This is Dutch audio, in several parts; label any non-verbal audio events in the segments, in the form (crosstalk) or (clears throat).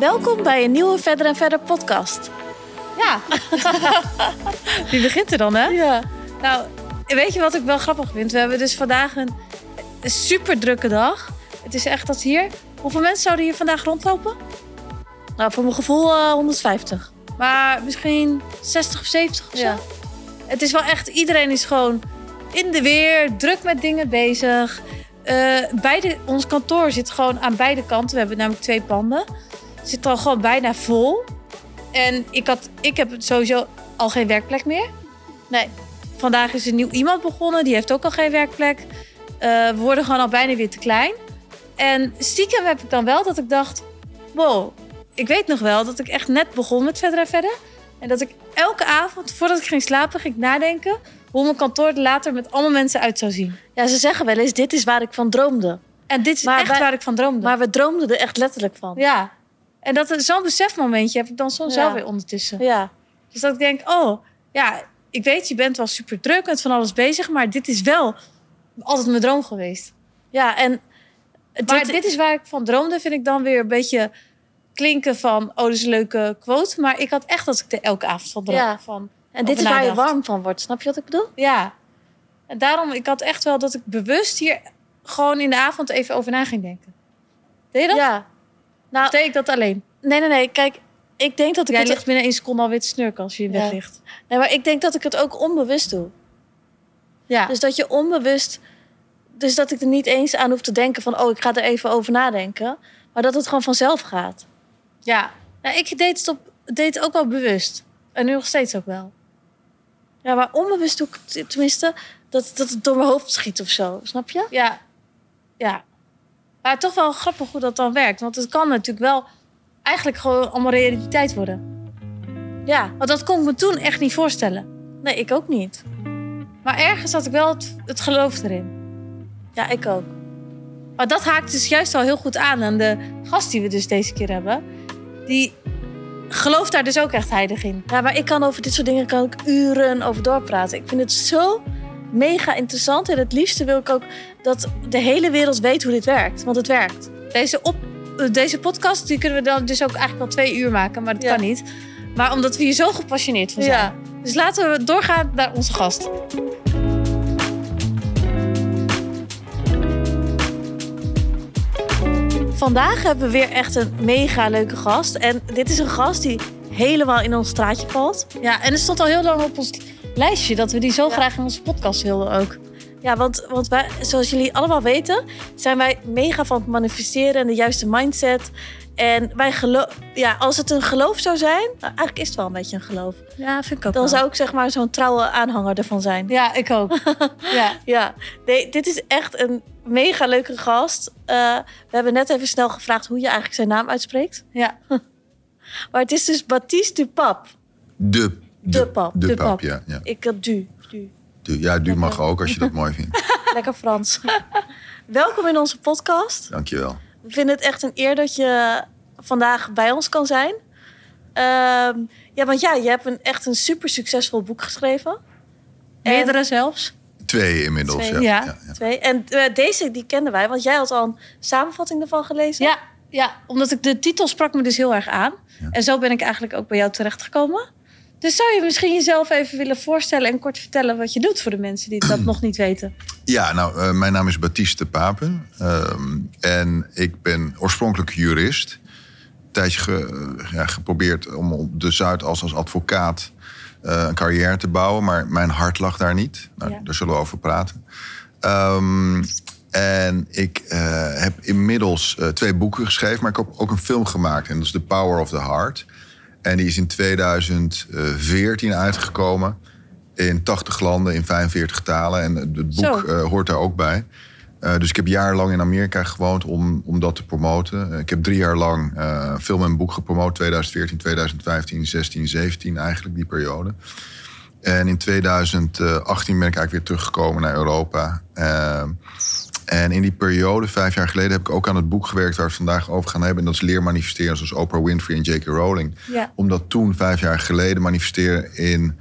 Welkom bij een nieuwe Verder en Verder podcast. Ja. (laughs) Wie begint er dan, hè? Ja. Nou, weet je wat ik wel grappig vind? We hebben dus vandaag een, een super drukke dag. Het is echt dat hier... Hoeveel mensen zouden hier vandaag rondlopen? Nou, voor mijn gevoel eh, 150. Maar misschien 60 of 70 of zo. Ja. Het is wel echt... Iedereen is gewoon in de weer, druk met dingen bezig. Eh, beide, ons kantoor zit gewoon aan beide kanten. We hebben namelijk twee panden. Zit al gewoon bijna vol. En ik, had, ik heb sowieso al geen werkplek meer. Nee. Vandaag is een nieuw iemand begonnen. Die heeft ook al geen werkplek. Eh, we worden gewoon al bijna weer te klein. En stiekem heb ik dan wel dat ik dacht... Wow, ik weet nog wel dat ik echt net begon met verder en verder. En dat ik elke avond, voordat ik ging slapen, ging nadenken... hoe mijn kantoor er later met allemaal mensen uit zou zien. Ja, ze zeggen wel eens, dit is waar ik van droomde. En dit is Maar echt wij- waar ik van droomde. Maar we droomden er echt letterlijk van. ja. En dat zo'n besefmomentje heb ik dan soms Ja. wel weer ondertussen. Ja. Dus dat ik denk, oh, ja, ik weet, je bent wel super druk met van alles bezig, maar dit is wel altijd mijn droom geweest. Ja, en Maar dit, is waar ik van droomde, vind ik dan weer een beetje klinken van, oh, dat is een leuke quote. Maar ik had echt dat ik er elke avond van droomde. Ja. Van, en dit is waar je warm van wordt. Snap je wat ik bedoel? Ja. En daarom, ik had echt wel dat ik bewust hier gewoon in de avond even over na ging denken. Deed je dat? Ja. Nou, Of deed ik dat alleen? nee, nee, nee. Kijk, ik denk dat ik Jij het... ligt binnen één seconde alweer te snurken als je in bed Ja. ligt. Nee, maar ik denk dat ik het ook onbewust doe. Ja. Dus dat je onbewust... Dus dat ik er niet eens aan hoef te denken van... oh, ik ga er even over nadenken. Maar dat het gewoon vanzelf gaat. ja. Nou, ik deed het, op, deed het ook wel bewust. En nu nog steeds ook wel. Ja, maar onbewust doe ik het tenminste... Dat, dat het door mijn hoofd schiet of zo. Snap je? Ja. Ja. Maar toch wel grappig hoe dat dan werkt. Want het kan natuurlijk wel eigenlijk gewoon allemaal realiteit worden. Ja. Want dat kon ik me toen echt niet voorstellen. Nee, ik ook niet. Maar ergens had ik wel het, geloof erin. Ja, ik ook. Maar dat haakt dus juist wel heel goed aan aan de gast die we dus deze keer hebben. Die gelooft daar dus ook echt heilig in. Ja, maar ik kan over dit soort dingen kan ik uren over doorpraten. Ik vind het zo mega interessant. En het liefste wil ik ook dat de hele wereld weet hoe dit werkt. Want het werkt. Deze, op, deze podcast die kunnen we dan dus ook eigenlijk wel twee uur maken. Maar dat Ja. kan niet. Maar omdat we hier zo gepassioneerd van zijn. Ja. Dus laten we doorgaan naar onze gast. Vandaag hebben we weer echt een mega leuke gast. En dit is een gast die helemaal in ons straatje valt. Ja, en er stond al heel lang op ons lijstje dat we die zo Ja. graag in onze podcast wilden ook. Ja, want, want wij, zoals jullie allemaal weten, zijn wij mega van het manifesteren en de juiste mindset. En wij geloof, ja, als het een geloof zou zijn, nou, eigenlijk is het wel een beetje een geloof. Ja, vind ik ook Dan wel. zou ik zeg maar zo'n trouwe aanhanger ervan zijn. Ja, ik ook. (laughs) ja. Ja, nee, dit is echt een mega leuke gast. Eh, we hebben net even snel gevraagd hoe je eigenlijk zijn naam uitspreekt. ja. (laughs) Maar het is dus Baptiste Dupap. De, De pap. De, De pap, pap. ja. Ja, Ik had du. du. du, ja, du mag ook als je dat mooi vindt. (laughs) Lekker Frans. (laughs) Welkom in onze podcast. Dankjewel. We vinden het echt een eer dat je vandaag bij ons kan zijn. Ehm, ja, want ja, je hebt een, echt een super succesvol boek geschreven. En- Meerdere zelfs. Twee inmiddels, Twee, ja. ja. ja, ja. Twee. En eh, deze, die kenden wij, want jij had al een samenvatting ervan gelezen. Ja, ja, omdat ik de titel sprak me dus heel erg aan. Ja. En zo ben ik eigenlijk ook bij jou terechtgekomen. Dus zou je misschien jezelf even willen voorstellen en kort vertellen wat je doet voor de mensen die dat (clears throat) nog niet weten? Ja, nou, eh, mijn naam is Baptiste Papen. Ehm, en ik ben oorspronkelijk jurist. Een tijdje ge- ja, geprobeerd om op de Zuidas als advocaat eh, een carrière te bouwen. Maar mijn hart lag daar niet. Nou, Ja. Daar zullen we over praten. Ehm, en ik eh, heb inmiddels eh, twee boeken geschreven. Maar ik heb ook een film gemaakt. En dat is The Power of the Heart. En die is in 2014 uitgekomen. In 80 landen, in 45 talen. En het boek eh, hoort daar ook bij. Eh, dus ik heb jarenlang in Amerika gewoond om, om dat te promoten. Eh, ik heb drie jaar lang film en boek gepromoot. 2014, 2015, 16, 17 eigenlijk, die periode. En in 2018 ben ik eigenlijk weer teruggekomen naar Europa. En in die periode, vijf jaar geleden, heb ik ook aan het boek gewerkt waar we het vandaag over gaan hebben. En dat is Leer manifesteren, zoals Oprah Winfrey en J.K. Rowling. Ja. Omdat toen, vijf jaar geleden, manifesteren in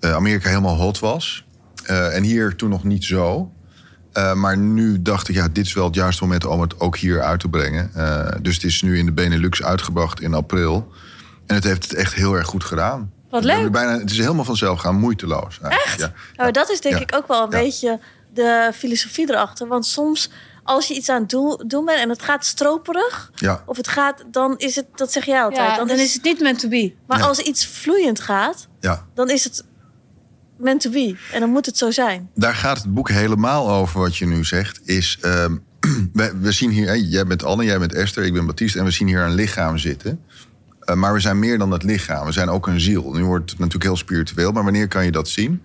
eh, Amerika helemaal hot was. Eh, en hier toen nog niet zo. Eh, maar nu dacht ik, ja, dit is wel het juiste moment om het ook hier uit te brengen. Dus het is nu in de Benelux uitgebracht in april. En het heeft het echt heel erg goed gedaan. Wat leuk. Bijna, het is helemaal vanzelf gaan, moeiteloos. Echt? Ja. Nou, dat is denk ik ook wel een beetje de filosofie erachter. Want soms als je iets aan het doen bent en het gaat stroperig, ja. of het gaat, dan is het, dat zeg jij altijd, dan, is, het niet meant to be. Maar als iets vloeiend gaat, ja. dan is het meant to be. En dan moet het zo zijn. Daar gaat het boek helemaal over wat je nu zegt. Is, uh, (clears throat) we, we, zien hier, jij bent Anne, jij bent Esther, ik ben Baptiste. En we zien hier een lichaam zitten. Uh, maar we zijn meer dan het lichaam. We zijn ook een ziel. Nu wordt het natuurlijk heel spiritueel. Maar wanneer kan je dat zien?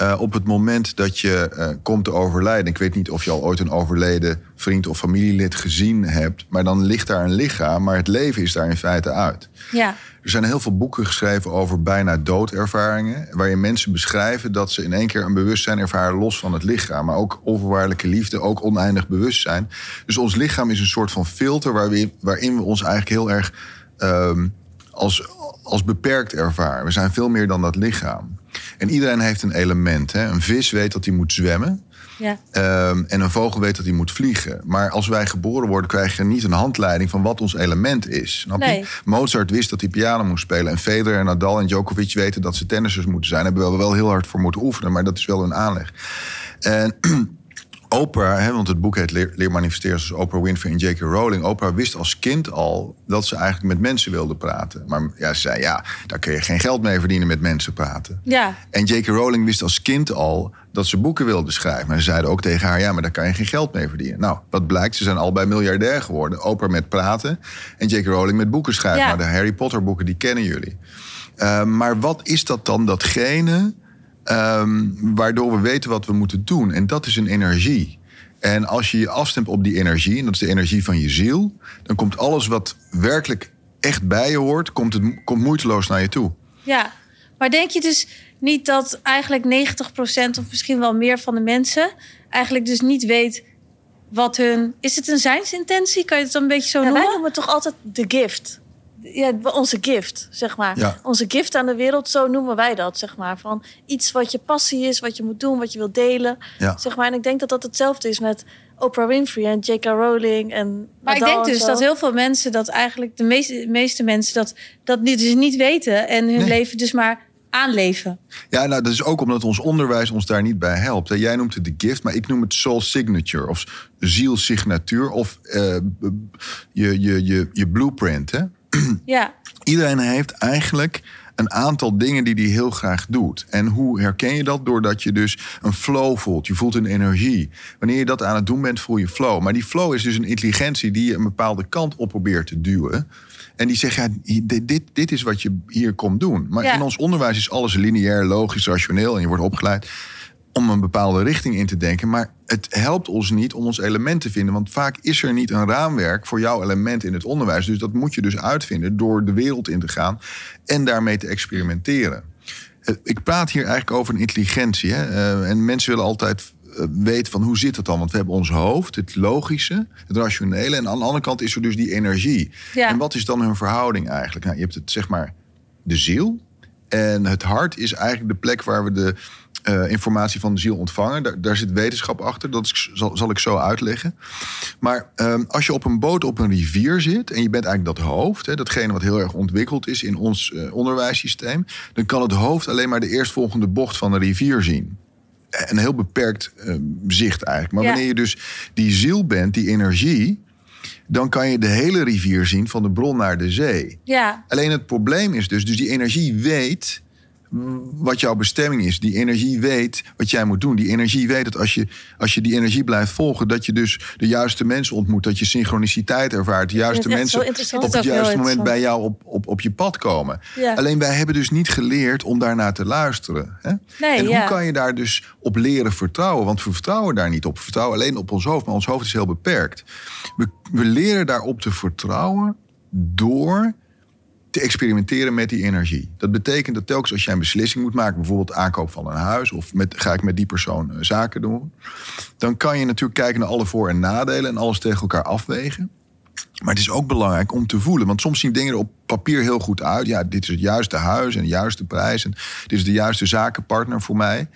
Uh, op het moment dat je uh, komt te overlijden. Ik weet niet of je al ooit een overleden vriend of familielid gezien hebt. Maar dan ligt daar een lichaam. Maar het leven is daar in feite uit. Ja. Er zijn heel veel boeken geschreven over bijna doodervaringen. Waarin mensen beschrijven dat ze in één keer een bewustzijn ervaren los van het lichaam. Maar ook onvoorwaardelijke liefde, ook oneindig bewustzijn. Dus ons lichaam is een soort van filter waarin, waarin we ons eigenlijk heel erg um, als, als beperkt ervaren. We zijn veel meer dan dat lichaam. En iedereen heeft een element. Hè? Een vis weet dat hij moet zwemmen. Ja. Um, en een vogel weet dat hij moet vliegen. Maar als wij geboren worden, krijg je niet een handleiding van wat ons element is. Nee. Mozart wist dat hij piano moest spelen. En Federer en Nadal en Djokovic weten dat ze tennissers moeten zijn. Daar hebben we wel heel hard voor moeten oefenen, maar dat is wel een aanleg. En Oprah, hè, want het boek heet Leer, Leer manifesteren, zoals Oprah Winfrey en J.K. Rowling. Oprah wist als kind al dat ze eigenlijk met mensen wilde praten. Maar ja, ze zei, ja, daar kun je geen geld mee verdienen met mensen praten. Ja. En J.K. Rowling wist als kind al dat ze boeken wilde schrijven. Maar ze zeiden ook tegen haar, ja, maar daar kan je geen geld mee verdienen. Nou, wat blijkt, ze zijn allebei miljardair geworden. Oprah met praten en J.K. Rowling met boeken schrijven. Ja. Maar de Harry Potter boeken, die kennen jullie. Uh, maar wat is dat dan, datgene... Um, waardoor we weten wat we moeten doen. En dat is een energie. En als je je afstemt op die energie, en dat is de energie van je ziel, dan komt alles wat werkelijk echt bij je hoort, komt, het, komt moeiteloos naar je toe. Ja, maar denk je dus niet dat eigenlijk 90% of misschien wel meer van de mensen eigenlijk dus niet weet wat hun. Is het een zijnsintentie? Kan je het dan een beetje zo Ja, noemen? wij noemen het toch altijd de gift. Ja, onze gift, zeg maar. Ja. Onze gift aan de wereld, zo noemen wij dat, zeg maar. Van iets wat je passie is, wat je moet doen, wat je wilt delen. Ja. Zeg maar. En ik denk dat dat hetzelfde is met Oprah Winfrey en J.K. Rowling. En Maar ik denk en dus dat heel veel mensen dat eigenlijk, de meeste, meeste mensen dat, dat niet, dus niet weten en hun Nee. leven dus maar aanleven. Ja, nou, dat is ook omdat ons onderwijs ons daar niet bij helpt. Jij noemt het de gift, maar ik noem het soul signature of zielsignatuur of eh, je, je, je, je blueprint. Hè? (clears throat) Ja, Iedereen heeft eigenlijk een aantal dingen die hij heel graag doet. En hoe herken je dat? Doordat je dus een flow voelt. Je voelt een energie. Wanneer je dat aan het doen bent, voel je flow. Maar die flow is dus een intelligentie die je een bepaalde kant op probeert te duwen. En die zegt, ja, dit, dit, dit is wat je hier komt doen. Maar Ja. in ons onderwijs is alles lineair, logisch, rationeel. En je wordt opgeleid om een bepaalde richting in te denken. Maar het helpt ons niet om ons element te vinden. Want vaak is er niet een raamwerk voor jouw element in het onderwijs. Dus dat moet je dus uitvinden door de wereld in te gaan en daarmee te experimenteren. Eh, Ik praat hier eigenlijk over een intelligentie. Hè? Eh, en mensen willen altijd eh, weten van hoe zit het dan? Want we hebben ons hoofd, het logische, het rationele. En aan de andere kant is er dus die energie. Ja. En wat is dan hun verhouding eigenlijk? Nou, je hebt het zeg maar de ziel. En het hart is eigenlijk de plek waar we de eh, informatie van de ziel ontvangen. Daar, daar zit wetenschap achter, dat is- zal, zal ik zo uitleggen. Maar ehm, als je op een boot op een rivier zit en je bent eigenlijk dat hoofd, hè, datgene wat heel erg ontwikkeld is in ons eh, onderwijssysteem, dan kan het hoofd alleen maar de eerstvolgende bocht van de rivier zien. Een heel beperkt eh, zicht eigenlijk. Maar Ja. wanneer je dus die ziel bent, die energie, dan kan je de hele rivier zien van de bron naar de zee. ja, Alleen het probleem is dus, dus die energie weet wat jouw bestemming is. Die energie weet wat jij moet doen. Die energie weet dat als je, als je die energie blijft volgen, dat je dus de juiste mensen ontmoet, dat je synchroniciteit ervaart, de juiste mensen op het juiste moment bij jou op, op, op je pad komen. Ja. Alleen wij hebben dus niet geleerd om daarnaar te luisteren. Hè? Nee, en hoe kan je daar dus op leren vertrouwen? Want we vertrouwen daar niet op. We vertrouwen alleen op ons hoofd, maar ons hoofd is heel beperkt. We, we leren daarop te vertrouwen door te experimenteren met die energie. Dat betekent dat telkens als jij een beslissing moet maken, bijvoorbeeld aankoop van een huis of met, ga ik met die persoon eh, zaken doen, dan kan je natuurlijk kijken naar alle voor- en nadelen en alles tegen elkaar afwegen. Maar het is ook belangrijk om te voelen. Want soms zien dingen er op papier heel goed uit. Ja, dit is het juiste huis en de juiste prijs. En dit is de juiste zakenpartner voor mij.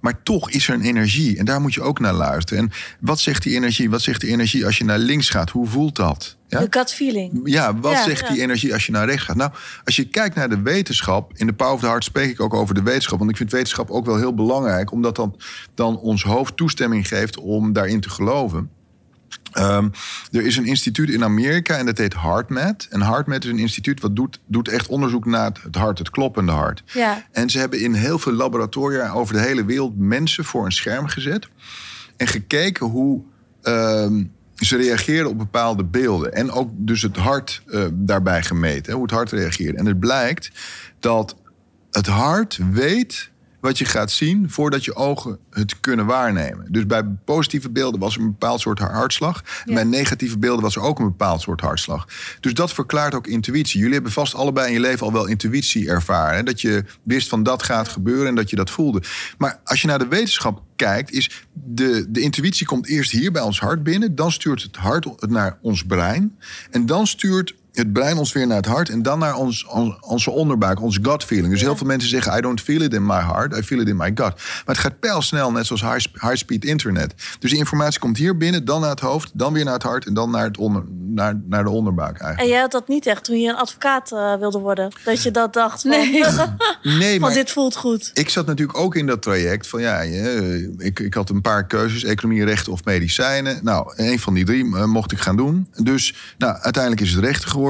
Maar toch is er een energie en daar moet je ook naar luisteren. En wat zegt die energie? Wat zegt die energie als je naar links gaat? Hoe voelt dat? Ja? De gut feeling. Ja, wat zegt die energie als je naar rechts gaat? Nou, als je kijkt naar de wetenschap, in de Power of the Heart spreek ik ook over de wetenschap. Want ik vind wetenschap ook wel heel belangrijk, omdat dan, dan ons hoofd toestemming geeft om daarin te geloven. Um, er is een instituut in Amerika en dat heet HeartMath. En HeartMath is een instituut wat doet, doet echt onderzoek naar het hart, het kloppende hart. Ja. En ze hebben in heel veel laboratoria over de hele wereld mensen voor een scherm gezet. En gekeken hoe um, ze reageerden op bepaalde beelden. En ook dus het hart uh, daarbij gemeten, hoe het hart reageert. En het blijkt dat het hart weet wat je gaat zien voordat je ogen het kunnen waarnemen. Dus bij positieve beelden was er een bepaald soort hartslag. En bij negatieve beelden was er ook een bepaald soort hartslag. Dus dat verklaart ook intuïtie. Jullie hebben vast allebei in je leven al wel intuïtie ervaren. Hè? Dat je wist van dat gaat gebeuren en dat je dat voelde. Maar als je naar de wetenschap kijkt, is de, de intuïtie komt eerst hier bij ons hart binnen. Dan stuurt het hart het naar ons brein. En dan stuurt het brein ons weer naar het hart en dan naar ons, onze onderbuik, onze gut feeling. Dus heel veel mensen zeggen: I don't feel it in my heart, I feel it in my gut. Maar het gaat pijlsnel, net zoals high-speed internet. Dus de informatie komt hier binnen, dan naar het hoofd, dan weer naar het hart en dan naar, het onder, naar, naar de onderbuik eigenlijk. En jij had dat niet echt toen je een advocaat uh, wilde worden? Dat je dat dacht van, nee, (laughs) nee maar dit voelt goed. Ik zat natuurlijk ook in dat traject van ja, ik, ik had een paar keuzes: economie, rechten of medicijnen. Nou, een van die drie uh, mocht ik gaan doen. Dus nou, uiteindelijk is het rechten geworden.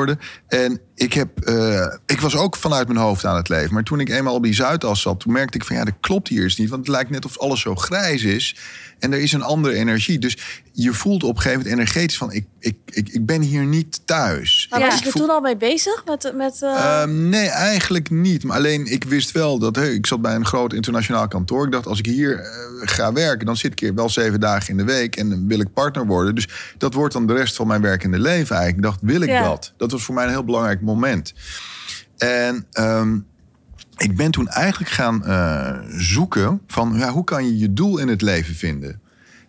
En ik, heb, uh, ik was ook vanuit mijn hoofd aan het leven. Maar toen ik eenmaal op die Zuidas zat, toen merkte ik van ja, dat klopt hier eens niet. Want het lijkt net of alles zo grijs is. En er is een andere energie. Dus je voelt op een gegeven moment energetisch van ik, ik, ik, ik ben hier niet thuis. Maar was je er toen al mee bezig? Met, met, uh... nee, eigenlijk niet. Maar alleen ik wist wel dat hey, ik zat bij een groot internationaal kantoor. Ik dacht als ik hier uh, ga werken, dan zit ik hier wel zeven dagen in de week en dan wil ik partner worden. Dus dat wordt dan de rest van mijn werkende leven eigenlijk. Ik dacht, wil ik ja. dat? Dat was voor mij een heel belangrijk moment. En um, ik ben toen eigenlijk gaan uh, zoeken van ja, hoe kan je je doel in het leven vinden.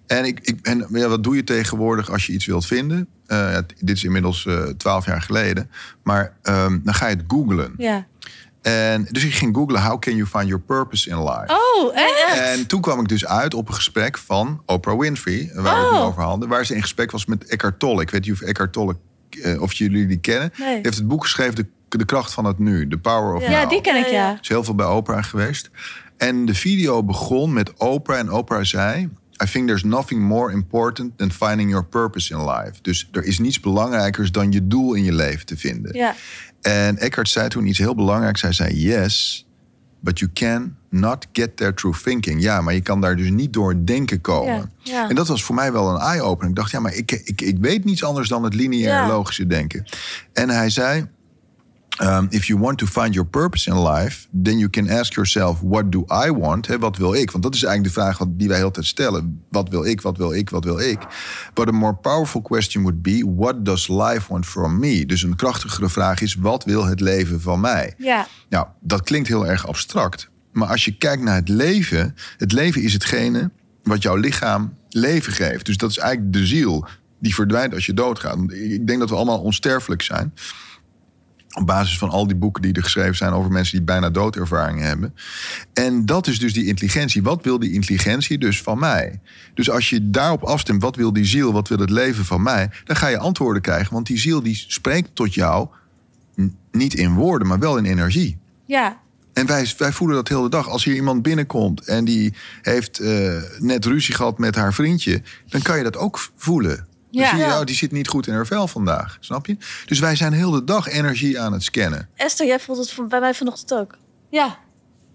En, ik, ik, en ja, wat doe je tegenwoordig als je iets wilt vinden? Uh, dit is inmiddels twaalf jaar geleden. Maar um, dan ga je het googlen. Ja. En dus ik ging googlen, how can you find your purpose in life? Oh, echt? En toen kwam ik dus uit op een gesprek van Oprah Winfrey, waar oh. we het nu over hadden. Waar ze in gesprek was met Eckhart Tolle. Ik weet niet of Eckhart Tolle, uh, of jullie die kennen. Nee. Hij heeft het boek geschreven, de, de kracht van het nu. The Power of ja. Now. Ja, die ken ik, ja. Is heel veel bij Oprah geweest. En de video begon met Oprah. En Oprah zei... I think there's nothing more important than finding your purpose in life. Dus er is niets belangrijkers dan je doel in je leven te vinden. Ja. En Eckhart zei toen iets heel belangrijks. Hij zei, yes, but you can not get there through thinking. Ja, maar je kan daar dus niet door denken komen. En dat was voor mij wel een eye-opener. Ik dacht, ja, maar ik, ik, ik weet niets anders dan het lineaire logische denken. En hij zei, um, if you want to find your purpose in life, then you can ask yourself, what do I want? Wat wil ik? Want dat is eigenlijk de vraag die wij heel tijd stellen. Wat wil ik, wat wil ik, wat wil ik? But a more powerful question would be, what does life want from me? Dus een krachtigere vraag is, wat wil het leven van mij? Ja. Nou, dat klinkt heel erg abstract. Maar als je kijkt naar het leven, het leven is hetgene wat jouw lichaam leven geeft. Dus dat is eigenlijk de ziel die verdwijnt als je doodgaat. Ik denk dat we allemaal onsterfelijk zijn. Op basis van al die boeken die er geschreven zijn over mensen die bijna doodervaringen hebben. En dat is dus die intelligentie. Wat wil die intelligentie dus van mij? Dus als je daarop afstemt, wat wil die ziel, wat wil het leven van mij? Dan ga je antwoorden krijgen. Want die ziel die spreekt tot jou niet in woorden, maar wel in energie. Ja. En wij, wij voelen dat heel de dag. Als hier iemand binnenkomt en die heeft eh, net ruzie gehad met haar vriendje, dan kan je dat ook voelen. Dan Ja. zie je, Ja. oh, die zit niet goed in haar vel vandaag. Snap je? Dus wij zijn heel de dag energie aan het scannen. Esther, jij voelt het bij mij vanochtend ook. Ja.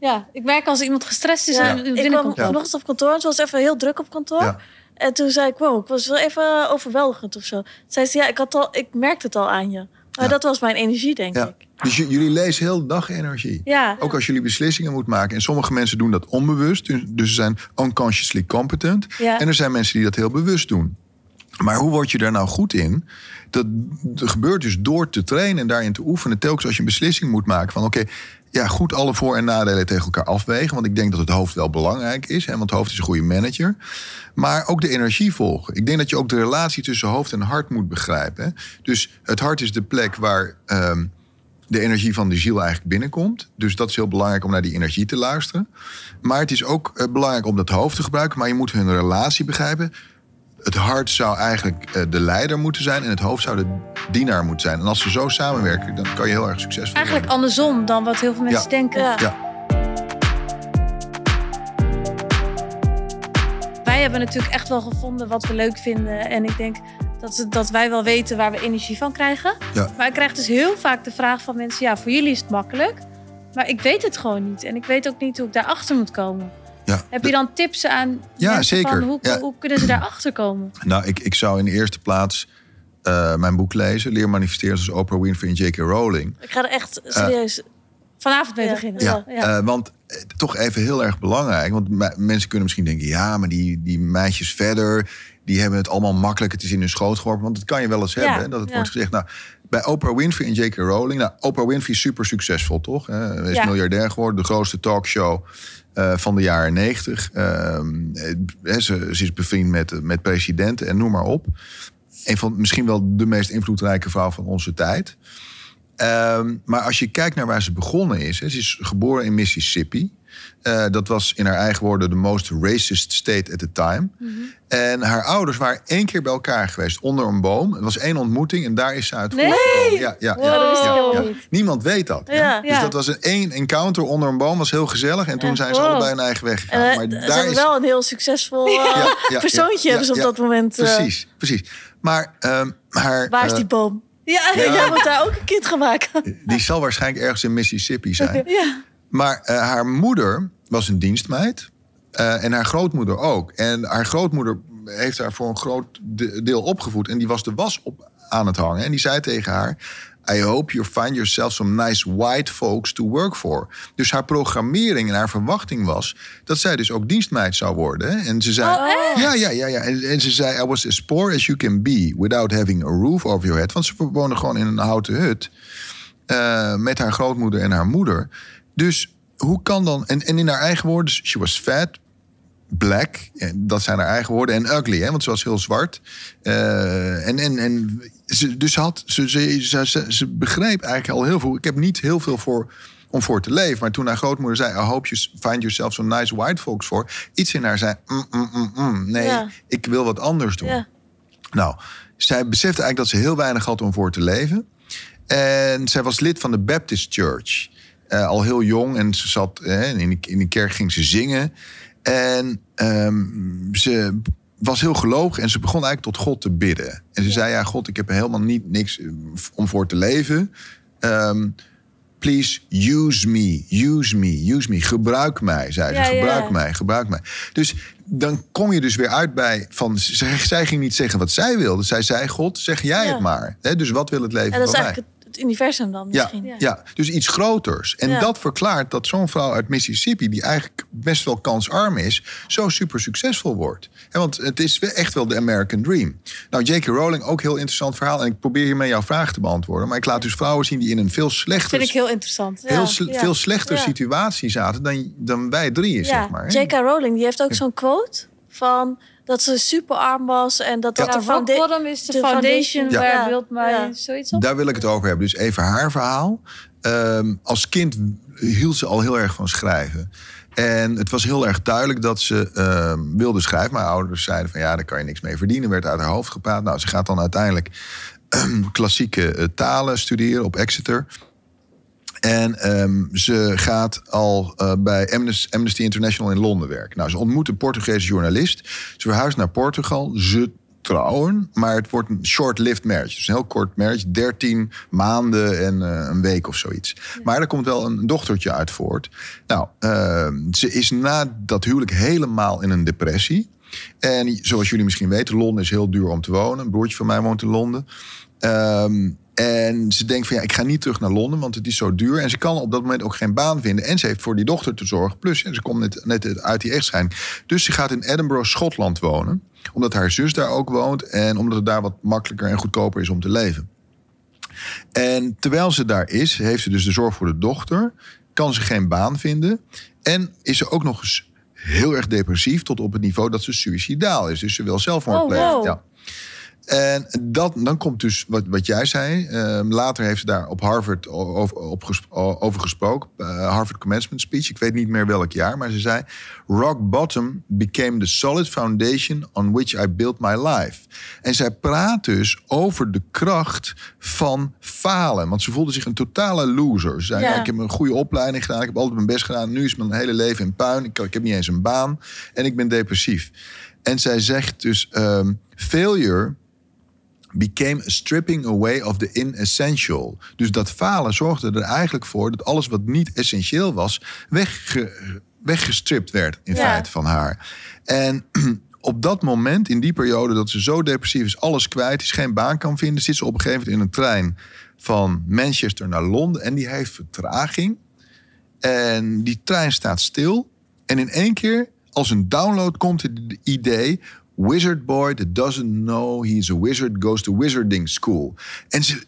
Ja, ik merk als iemand gestrest is Ja, en ik kwam vanochtend op kantoor. Het was even heel druk op kantoor. Ja. En toen zei ik, wow, ik was wel even overweldigend of zo. Toen zei ze, ja, ik, had al, ik merkte het al aan je. Maar Ja. dat was mijn energie, denk Ja. ik. Dus jullie lezen heel de dag energie. Ja. Ook als jullie beslissingen moeten maken. En sommige mensen doen dat onbewust. Dus dus ze zijn unconsciously competent. Ja. En er zijn mensen die dat heel bewust doen. Maar hoe word je daar nou goed in? Dat, gebeurt dus door te trainen en daarin te oefenen. Telkens als je een beslissing moet maken van... oké, ja, goed alle voor- en nadelen tegen elkaar afwegen. Want ik denk dat het hoofd wel belangrijk is. Hè, want het hoofd is een goede manager. Maar ook de energie volgen. Ik denk dat je ook de relatie tussen hoofd en hart moet begrijpen. Dus het hart is de plek waar... ehm, de energie van de ziel eigenlijk binnenkomt. Dus dat is heel belangrijk om naar die energie te luisteren. Maar het is ook eh, belangrijk om dat hoofd te gebruiken. Maar je moet hun relatie begrijpen. Het hart zou eigenlijk eh, de leider moeten zijn en het hoofd zou de dienaar moeten zijn. En als ze zo samenwerken, dan kan je heel erg succesvol Eigenlijk worden. andersom dan wat heel veel mensen Ja. denken. Ja. Ja. Wij hebben natuurlijk echt wel gevonden wat we leuk vinden. En ik denk dat, dat wij wel weten waar we energie van krijgen. Ja. Maar ik krijg dus heel vaak de vraag van mensen... ja, voor jullie is het makkelijk. Maar ik weet het gewoon niet. En ik weet ook niet hoe ik daarachter moet komen. Ja. Heb je dan tips aan Ja, mensen zeker. van hoe, Ja. hoe kunnen ze daarachter komen? Nou, ik, ik zou in de eerste plaats eh, mijn boek lezen. Leer manifesteren zoals Oprah Winfrey en J.K. Rowling. Ik ga er echt serieus... Vanavond mee Ja. beginnen. Ja, Ja. eh, want eh, toch even heel erg belangrijk. Want me- mensen kunnen misschien denken... ja, maar die, die meisjes verder... die hebben het allemaal makkelijk. Het is in hun schoot geworpen. Want dat kan je wel eens Ja, hebben. hè, Dat het ja. wordt gezegd. Nou, bij Oprah Winfrey en J.K. Rowling... Nou, Oprah Winfrey is super succesvol, toch? Hè? Hij is Ja. miljardair geworden. De grootste talkshow eh, van de jaren negentig. Ehm, eh, ze, is bevriend met, met presidenten en noem maar op. Een van misschien wel de meest invloedrijke vrouw van onze tijd. Ehm, maar als je kijkt naar waar ze begonnen is, ze is geboren in Mississippi. Eh, dat was in haar eigen woorden de most racist state at the time. En haar ouders waren één keer bij elkaar geweest onder een boom. Het was één ontmoeting en daar is ze uit Nee! Ja, ja, Wow, ja, ja. Niemand weet dat. Dus dat was een één encounter onder een boom, was heel gezellig. En toen zijn ze Wow. allebei hun eigen weg gegaan. Eh, maar ze daar hebben is wel een heel succesvol ja, persoontje hebben ze op dat moment. Precies, precies. Maar ehm, haar, waar is die boom? Ja, ja. (laughs) jij moet daar ook een kind gaan maken. die zal waarschijnlijk ergens in Mississippi zijn. (laughs) Ja. Maar eh, haar moeder was een dienstmeid. eh, en haar grootmoeder ook. En haar grootmoeder heeft haar voor een groot de- deel opgevoed. En die was de was op aan het hangen. En die zei tegen haar... I hope you find yourself some nice white folks to work for. Dus haar programmering en haar verwachting was... dat zij dus ook dienstmeid zou worden. En ze zei... Oh? Ja, ja, ja. ja. En, en ze zei... I was as poor as you can be... without having a roof over your head. Want ze woonde gewoon in een houten hut eh, met haar grootmoeder en haar moeder. Dus hoe kan dan... En, en in haar eigen woorden, she was fat, black, en dat zijn haar eigen woorden, en ugly, hè, want ze was heel zwart. Eh, en, en, en ze, dus had, ze, ze, ze, ze, ze begreep eigenlijk al heel veel. Ik heb niet heel veel voor om voor te leven. Maar toen haar grootmoeder zei... I hope you find yourself some nice white folks for... iets in haar zei... "Mm, mm, mm, mm, nee, Ja. ik wil wat anders doen. Ja. Nou, zij besefte eigenlijk dat ze heel weinig had om voor te leven. En zij was lid van de Baptist Church. Eh, al heel jong. En ze zat in, de, in de kerk, ging ze zingen. En ehm, ze was heel gelovig en ze begon eigenlijk tot God te bidden. En ze zei, ja God, ik heb helemaal niet niks eh, om voor te leven. Ehm, please use me, use me, use me. Gebruik mij, zei ze. Ja, ja. gebruik mij, gebruik mij. Dus dan kom je dus weer uit bij van... Zij, zij ging niet zeggen wat zij wilde. Zij zei, God, zeg jij het maar. Dus wat wil het leven En dat is van mij? Het, universum dan Ja, misschien. ja. dus iets groters. En Ja. dat verklaart dat zo'n vrouw uit Mississippi... die eigenlijk best wel kansarm is... zo super succesvol wordt. En want het is we- echt wel de American Dream. Nou, J.K. Rowling, ook heel interessant verhaal. En ik probeer hiermee jouw vraag te beantwoorden. Maar ik laat dus vrouwen zien die in een veel slechter... Vind ik heel interessant. Ja. heel ja, veel slechter ja. situatie zaten dan, dan wij drieën, Ja, zeg maar. hè? J.K. Rowling die heeft ook zo'n quote van dat ze super arm was en dat dat Ja. de founda- is the de foundation foundation. where Ja. built my... Ja. Zoiets op? Daar wil ik het over hebben. Dus even haar verhaal. Ehm, als kind hield ze al heel erg van schrijven. En het was heel erg duidelijk dat ze ehm, wilde schrijven. Mijn ouders zeiden van ja, daar kan je niks mee verdienen. Werd uit haar hoofd gepraat. Nou, ze gaat dan uiteindelijk ehm, klassieke eh, talen studeren op Exeter. En ehm, ze gaat al eh, bij Amnes- Amnesty International in Londen werken. Nou, ze ontmoet een Portugese journalist. Ze verhuist naar Portugal. Ze trouwen, maar het wordt een short-lived marriage. Dus een heel kort marriage, 13 maanden en eh, een week of zoiets. Maar er komt wel een dochtertje uit voort. Nou, ehm, ze is na dat huwelijk helemaal in een depressie. En zoals jullie misschien weten, Londen is heel duur om te wonen. Een broertje van mij woont in Londen. Ehm, en ze denkt van ja, ik ga niet terug naar Londen, want het is zo duur. En ze kan op dat moment ook geen baan vinden. En ze heeft voor die dochter te zorgen. Plus, ze komt net, net uit die echtscheiding. Dus ze gaat in Edinburgh, Schotland wonen. Omdat haar zus daar ook woont. En omdat het daar wat makkelijker en goedkoper is om te leven. En terwijl ze daar is, heeft ze dus de zorg voor de dochter. Kan ze geen baan vinden. En is ze ook nog eens heel erg depressief. Tot op het niveau dat ze suicidaal is. Dus ze wil zelfmoord Oh, plegen. wow. Ja. En dat, dan komt dus wat, wat jij zei. Ehm, later heeft ze daar op Harvard over, op gesproken. Eh, Harvard Commencement Speech. Ik weet niet meer welk jaar. Maar ze zei... Rock bottom became the solid foundation on which I built my life. En zij praat dus over de kracht van falen. Want ze voelde zich een totale loser. Ze zei, Ja. nou, ik heb een goede opleiding gedaan. Ik heb altijd mijn best gedaan. Nu is mijn hele leven in puin. Ik, ik heb niet eens een baan. En ik ben depressief. En zij zegt dus... ehm, failure became a stripping away of the inessential. Dus dat falen zorgde er eigenlijk voor dat alles wat niet essentieel was, wegge, weggestript werd in feite van haar. En (clears throat) op dat moment, in die periode dat ze zo depressief is, alles kwijt is, geen baan kan vinden, zit ze op een gegeven moment in een trein van Manchester naar Londen en die heeft vertraging. En die trein staat stil. En in één keer, als een download, komt het idee... Wizard boy that doesn't know he's a wizard goes to wizarding school. Ze-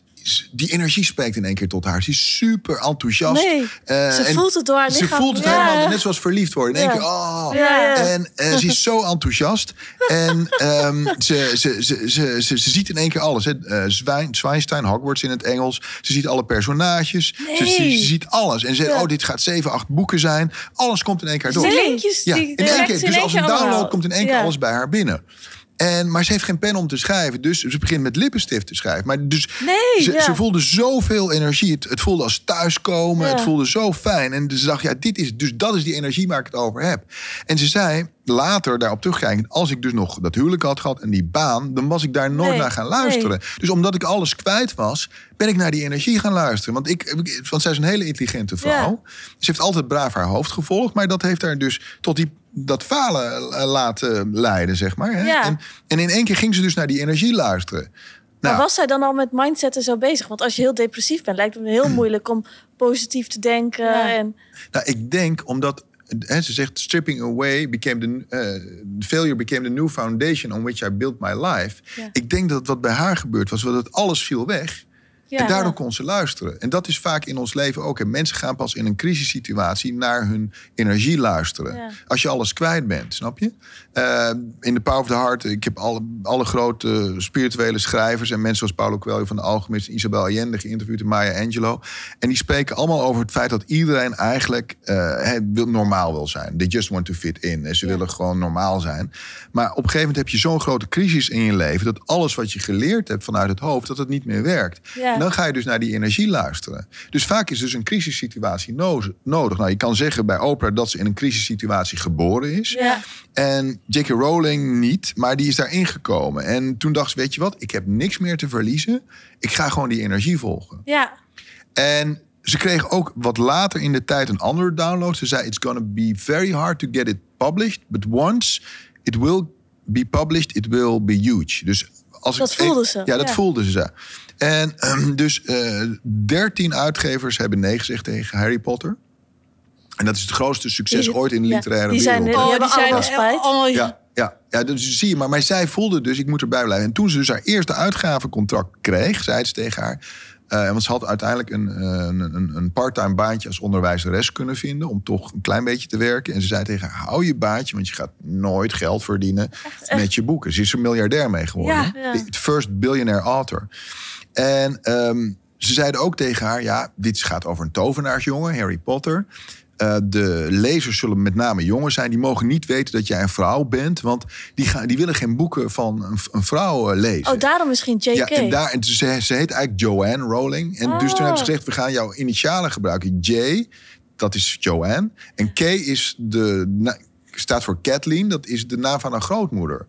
die energie spreekt in één keer tot haar. Ze is super enthousiast. Nee, Eh, ze en voelt het door haar Ze voelt het Ja. helemaal, net zoals verliefd worden. In één Ja. keer, oh. Ja. En eh, ze is zo enthousiast. En ehm, ze, ze, ze, ze, ze, ze ziet in één keer alles. Hè. Eh, Zwijn, Zwijnstein, Hogwarts in het Engels. Ze ziet alle personages. Ze, ze, Nee. ze ziet alles. En ze zegt, oh, dit gaat zeven, acht boeken zijn. Alles komt in één keer door. Nee. linkjes Ja, in één keer. ze Dus als een download allemaal. komt in één keer alles bij haar binnen. En, maar ze heeft geen pen om te schrijven. Dus ze begint met lippenstift te schrijven. Maar dus Nee, ze, ja. ze voelde zoveel energie. Het, het voelde als thuiskomen. Ja. Het voelde zo fijn. En ze dacht, ja, dit is, dus dat is die energie waar ik het over heb. En ze zei later daarop terugkijkend... als ik dus nog dat huwelijk had gehad en die baan... dan was ik daar nooit Nee, naar gaan luisteren. Dus omdat ik alles kwijt was... ben ik naar die energie gaan luisteren. Want, ik, want zij is een hele intelligente vrouw. Ze heeft altijd braaf haar hoofd gevolgd. Maar dat heeft haar dus tot die, dat falen eh, laten leiden, zeg maar. Hè? Ja. En, en in één keer ging ze dus naar die energie luisteren. Nou, Maar was zij dan al met mindsetten zo bezig? Want als je heel depressief bent, lijkt het me heel (clears throat) moeilijk om positief te denken. Ja. En, Nou, ik denk omdat hè, ze zegt stripping away became the eh, failure became the new foundation on which I built my life. Ja. Ik denk dat wat bij haar gebeurd was, dat het alles viel weg. Ja, en daardoor kon ze luisteren. En dat is vaak in ons leven ook. En mensen gaan pas in een crisissituatie naar hun energie luisteren. Ja. Als je alles kwijt bent, snap je? Eh, in de Power of the Heart, ik heb alle, alle grote spirituele schrijvers en mensen zoals Paulo Coelho van de Alchemist, Isabel Allende geïnterviewd en Maya Angelou. En die spreken allemaal over het feit dat iedereen eigenlijk eh, normaal wil zijn. They just want to fit in. En ze Ja. willen gewoon normaal zijn. Maar op een gegeven moment heb je zo'n grote crisis in je leven dat alles wat je geleerd hebt vanuit het hoofd, dat het niet meer werkt. Ja. Dan ga je dus naar die energie luisteren. Dus vaak is dus een crisissituatie no- nodig. Nou, je kan zeggen bij Oprah dat ze in een crisissituatie geboren is. Ja. En J.K. Rowling niet, maar die is daarin gekomen. En toen dacht ze, weet je wat, ik heb niks meer te verliezen. Ik ga gewoon die energie volgen. ja, En ze kreeg ook wat later in de tijd een andere download. Ze zei, it's gonna be very hard to get it published. But once it will be published, it will be huge. Dus als Dat ik, voelde ze, Ja, dat ja. voelde ze. En ehm, dus dertien uitgevers hebben nee gezegd tegen Harry Potter. En dat is het grootste succes Die- ooit in de ja, literaire die zijn- wereld. die Oh, die zijn allemaal spijt. allemaal Ja, ja, ja, dus zie je maar. Maar zij voelde dus, ik moet erbij blijven. En toen ze dus haar eerste uitgavencontract kreeg, zei ze tegen haar... eh, want ze had uiteindelijk een, eh, een, een, een parttime baantje als onderwijzeres kunnen vinden... om toch een klein beetje te werken. En ze zei tegen haar, hou je baantje... want je gaat nooit geld verdienen met je boeken. Ze is er miljardair mee geworden. Ja, ja. De first billionaire author. En ehm, ze zeiden ook tegen haar... ja, dit gaat over een tovenaarsjongen, Harry Potter... Eh, de lezers zullen met name jongens zijn. Die mogen niet weten dat jij een vrouw bent. Want die, gaan, die willen geen boeken van een, een vrouw eh, lezen. Oh, daarom misschien JK. Ja, en daar, en ze, ze heet eigenlijk Joanne Rowling. En dus toen hebben ze gezegd, we gaan jouw initialen gebruiken. J, dat is Joanne. En K is de, na- staat voor Kathleen. Dat is de naam van haar grootmoeder.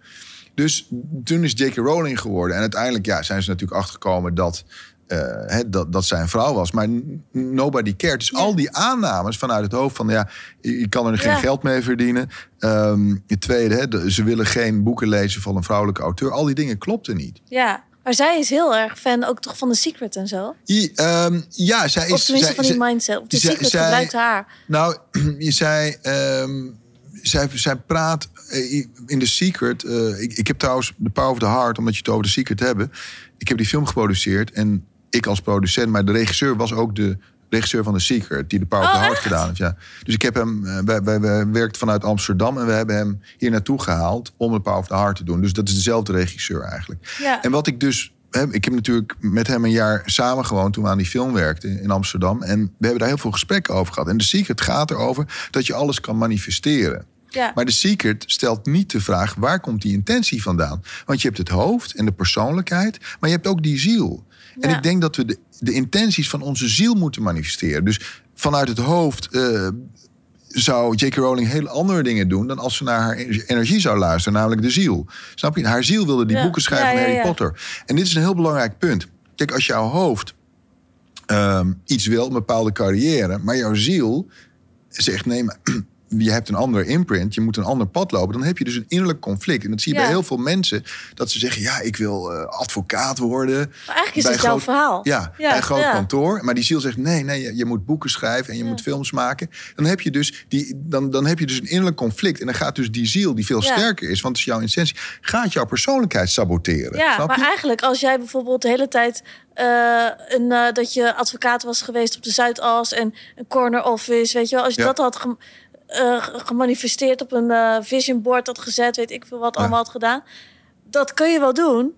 Dus toen is J.K. Rowling geworden. En uiteindelijk ja, zijn ze natuurlijk achtergekomen dat, eh, dat, dat zij een vrouw was. Maar nobody cared. Dus al die aannames vanuit het hoofd van... ja, je kan er geen Ja. geld mee verdienen. Ehm het tweede, hè, de- ze willen geen boeken lezen van een vrouwelijke auteur. Al die dingen klopten niet. Ja, maar zij is heel erg fan ook toch van The Secret en zo. I- ehm, ja, zij is... Of tenminste zij- van die zij- mindset. Of The zij- Secret gebruikt haar. Nou, (clears throat) je zei... ehm, zij, zij praat eh, in The Secret... eh, ik, ik heb trouwens The Power of the Heart, omdat je het over The Secret hebt. Ik heb die film geproduceerd en ik als producent... maar de regisseur was ook de regisseur van The Secret, die de Power of Oh, the Heart echt? gedaan heeft. Ja. Dus ik heb hem, eh, wij, wij, wij werkt vanuit Amsterdam en we hebben hem hier naartoe gehaald om de Power of the Heart te doen. Dus dat is dezelfde regisseur eigenlijk. Ja. En wat ik dus. Ik heb natuurlijk met hem een jaar samen gewoond toen we aan die film werkten in Amsterdam. En we hebben daar heel veel gesprekken over gehad. En The Secret gaat erover dat je alles kan manifesteren. Ja. Maar The Secret stelt niet de vraag waar komt die intentie vandaan. Want je hebt het hoofd en de persoonlijkheid, maar je hebt ook die ziel. En Ja. ik denk dat we de, de intenties van onze ziel moeten manifesteren. Dus vanuit het hoofd eh, zou J.K. Rowling hele andere dingen doen dan als ze naar haar energie zou luisteren, namelijk de ziel. Snap je? Haar ziel wilde die Ja. boeken schrijven van Harry. Potter. En dit is een heel belangrijk punt. Kijk, als jouw hoofd ehm, iets wil, een bepaalde carrière, maar jouw ziel zegt nee, maar (clears throat) je hebt een andere imprint, je moet een ander pad lopen, dan heb je dus een innerlijk conflict. En dat zie je Ja. bij heel veel mensen, dat ze zeggen, ja, ik wil eh, advocaat worden. Maar eigenlijk is Bij het jouw verhaal. Ja, Ja, bij een groot ja. kantoor. Maar die ziel zegt, nee, nee, je, je moet boeken schrijven en je moet films maken. Dan heb, je dus die, dan, dan heb je dus een innerlijk conflict. En dan gaat dus die ziel, die veel sterker is, want het is jouw intentie, gaat jouw persoonlijkheid saboteren. Ja, snap Maar je? eigenlijk, als jij bijvoorbeeld de hele tijd eh, een, eh, dat je advocaat was geweest op de Zuidas en een corner office, weet je wel, als je Ja. dat had eh, gemanifesteerd op een eh, vision board had gezet, weet ik veel wat Ja. allemaal had gedaan, dat kun je wel doen.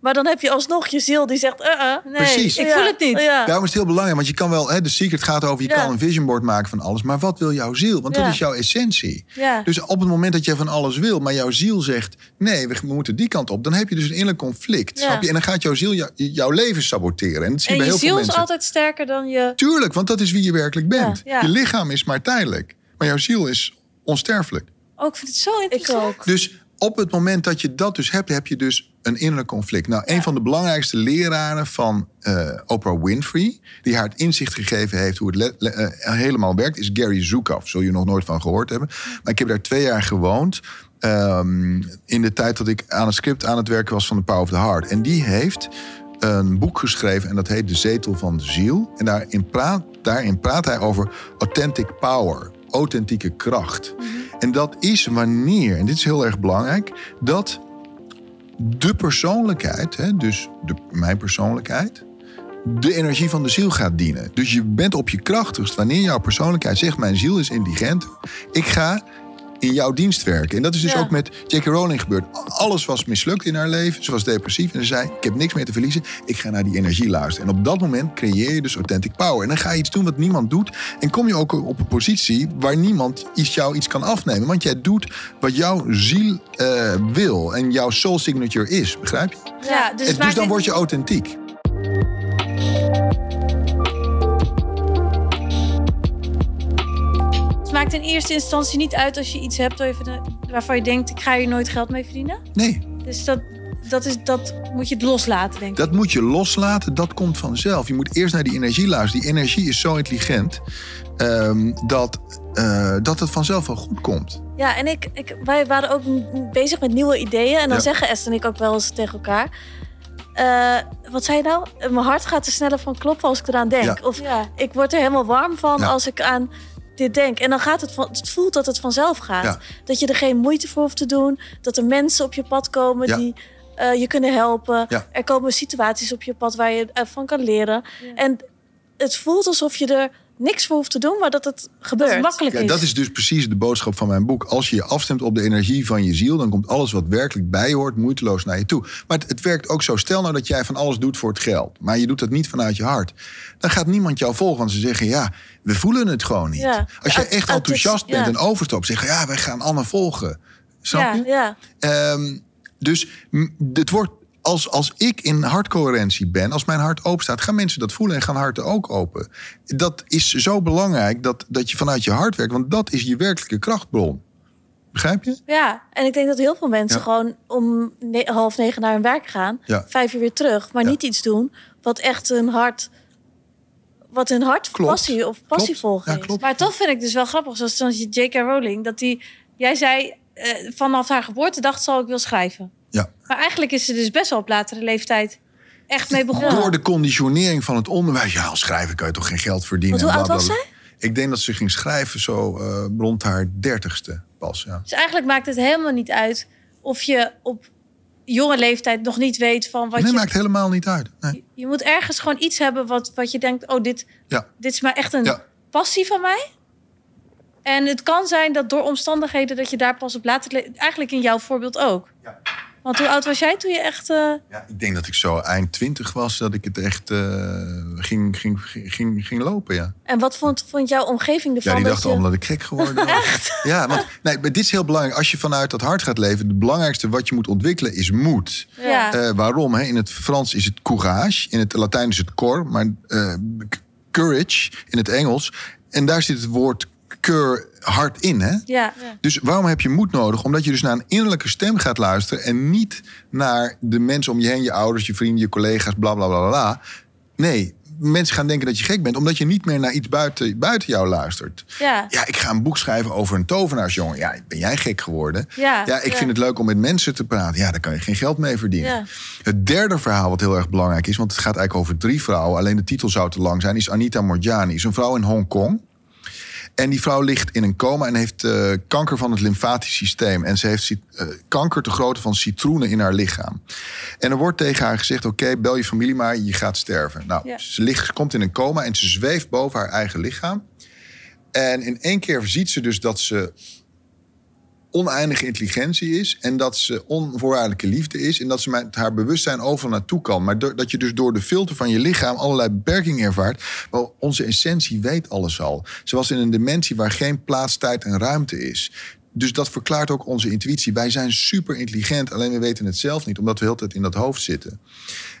Maar dan heb je alsnog je ziel die zegt, eh, eh, nee. Precies. Ik voel het niet. Ja. Daarom is het heel belangrijk, want je kan wel, hè, de secret gaat over, je Ja. kan een vision board maken van alles, maar wat wil jouw ziel? Want dat is jouw essentie. Ja. Dus op het moment dat jij van alles wil, maar jouw ziel zegt: nee, we moeten die kant op, dan heb je dus een innerlijk conflict. Ja. Snap je? En dan gaat jouw ziel jou- jouw leven saboteren. En dat zie En je bij je heel veel ziel is mensen. altijd sterker dan je... Tuurlijk, want dat is wie je werkelijk bent. Ja, ja. Je lichaam is maar tijdelijk, maar jouw ziel is onsterfelijk. Oh, ik vind het zo Ik interessant. ook. Dus op het moment dat je dat dus hebt, heb je dus een innerlijk conflict. Nou, een van de belangrijkste leraren van eh, Oprah Winfrey, die haar het inzicht gegeven heeft hoe het eh, helemaal werkt, is Gary Zukav. Zul je nog nooit van gehoord hebben. Maar ik heb daar twee jaar gewoond. ehm, in de tijd dat ik aan het script aan het werken was van The Power of the Heart. En die heeft een boek geschreven en dat heet De Zetel van de Ziel. En daarin praat, daarin praat hij over authentic power, authentieke kracht. En dat is wanneer, en dit is heel erg belangrijk, dat de persoonlijkheid, hè, dus de, mijn persoonlijkheid, de energie van de ziel gaat dienen. Dus je bent op je krachtigst wanneer jouw persoonlijkheid zegt: Mijn ziel is intelligent. Ik ga in jouw dienst werken. En dat is dus Ja. ook met J.K. Rowling gebeurd. Alles was mislukt in haar leven. Ze was depressief en ze zei: Ik heb niks meer te verliezen. Ik ga naar die energie luisteren. En op dat moment creëer je dus authentic power. En dan ga je iets doen wat niemand doet. En kom je ook op een positie waar niemand iets, jou iets kan afnemen. Want jij doet wat jouw ziel eh, wil. En jouw soul signature is. Begrijp je? Ja, dus, Dus, dan word je authentiek. Maakt in eerste instantie niet uit als je iets hebt waarvan je- waarvan je denkt... ik ga hier nooit geld mee verdienen. Nee, Dus dat, dat, is, dat moet je het loslaten, denk ik. Dat moet je loslaten, dat komt vanzelf. Je moet eerst naar die energie luisteren. Die energie is zo intelligent ehm, dat, eh, dat het vanzelf wel goed komt. Ja, en ik, ik, wij waren ook bezig met nieuwe ideeën. En dan Ja. zeggen Esther en ik ook wel eens tegen elkaar. eh, wat zei je nou? Eh, Mijn hart gaat er sneller van kloppen als ik eraan denk. Ja. Of Ja. ik word er helemaal warm van Ja. als ik aan dit denk. En dan gaat het van, het voelt dat het vanzelf gaat. Ja. Dat je er geen moeite voor hoeft te doen. Dat er mensen op je pad komen Ja. die eh, je kunnen helpen. Ja. Er komen situaties op je pad waar je ervan kan leren. En het voelt alsof je er niks voor hoeft te doen, maar dat het gebeurt. Dat makkelijk Ja, is. dat is dus precies de boodschap van mijn boek. Als je je afstemt op de energie van je ziel, dan komt alles wat werkelijk bij je hoort moeiteloos naar je toe. Maar het, het werkt ook zo. Stel nou dat jij van alles doet voor het geld, maar je doet dat niet vanuit je hart. Dan gaat niemand jou volgen, want ze zeggen ja, we voelen het gewoon niet. Ja. Als je echt enthousiast bent en overstapt, zeggen ja, wij gaan Anne volgen. Snap Ja. je? Ja, Ehm, dus het wordt, als, als ik in hartcoherentie ben, als mijn hart open staat, gaan mensen dat voelen en gaan harten ook open. Dat is zo belangrijk dat, dat je vanuit je hart werkt, want dat is je werkelijke krachtbron. Begrijp je? Ja, en ik denk dat heel veel mensen Ja. gewoon om ne- half negen naar hun werk gaan, Ja. vijf uur weer terug, maar Ja. niet iets doen wat echt hun hart, wat hun hart Klopt. passie of passie Klopt. volgen Ja, is. klopt. Maar toch vind ik dus wel grappig, zoals je J.K. Rowling... dat die, jij zei, eh, vanaf haar geboortedag zal ik wil schrijven. Ja. Maar eigenlijk is ze dus best wel op latere leeftijd echt mee begonnen. Door de conditionering van het onderwijs. Ja, als schrijver kan je toch geen geld verdienen. Want hoe oud was bla. Ik denk dat ze ging schrijven zo eh, rond haar dertigste pas. Ja. Dus eigenlijk maakt het helemaal niet uit of je op jonge leeftijd nog niet weet van wat Nee, je... maakt helemaal niet uit. Nee. Je moet ergens gewoon iets hebben wat, wat je denkt... oh, dit, Ja. dit is maar echt een Ja. passie van mij. En het kan zijn dat door omstandigheden... dat je daar pas op later... Eigenlijk in jouw voorbeeld ook. Ja. Want hoe oud was jij toen je echt... eh, Ja, ik denk dat ik zo eind twintig was dat ik het echt eh, ging, ging, ging, ging, lopen, ja. En wat vond, vond jouw omgeving ervan? Ja, die dachten je... allemaal dat ik gek geworden was. (laughs) Echt? Ja, want nee, maar dit is heel belangrijk. Als je vanuit dat hart gaat leven, het belangrijkste wat je moet ontwikkelen is moed. ja. Eh, waarom? Hè? In het Frans is het courage, in het Latijn is het cor, maar courage in het Engels. En daar zit het woord cur hard in, hè? ja. Dus waarom heb je moed nodig? Omdat je dus naar een innerlijke stem gaat luisteren en niet naar de mensen om je heen, je ouders, je vrienden, je collega's, bla bla bla. Nee, mensen gaan denken dat je gek bent, omdat je niet meer naar iets buiten, buiten jou luistert. Ja. Ja, ik ga een boek schrijven over een tovenaarsjongen. Ja, ben jij gek geworden? Ja. Ja, ik vind het leuk om met mensen te praten. Ja, daar kan je geen geld mee verdienen. Ja. Het derde verhaal wat heel erg belangrijk is, want het gaat eigenlijk over drie vrouwen. Alleen de titel zou te lang zijn. Is Anita Morjani. Is een vrouw in Hongkong. En die vrouw ligt in een coma en heeft eh, kanker van het lymfatisch systeem. En ze heeft eh, kanker te grootte van citroenen in haar lichaam. En er wordt tegen haar gezegd: Oké, bel je familie maar, je gaat sterven. Nou, Ja. ze, ligt, ze komt in een coma en ze zweeft boven haar eigen lichaam. En in één keer ziet ze dus dat ze oneindige intelligentie is. En dat ze onvoorwaardelijke liefde is. En dat ze met haar bewustzijn overal naartoe kan. Maar dat je dus door de filter van je lichaam allerlei beperkingen ervaart. Wel, onze essentie weet alles al. Ze was in een dimensie waar geen plaats, tijd en ruimte is. Dus dat verklaart ook onze intuïtie. Wij zijn super intelligent, alleen we weten het zelf niet, omdat we heel tijd in dat hoofd zitten.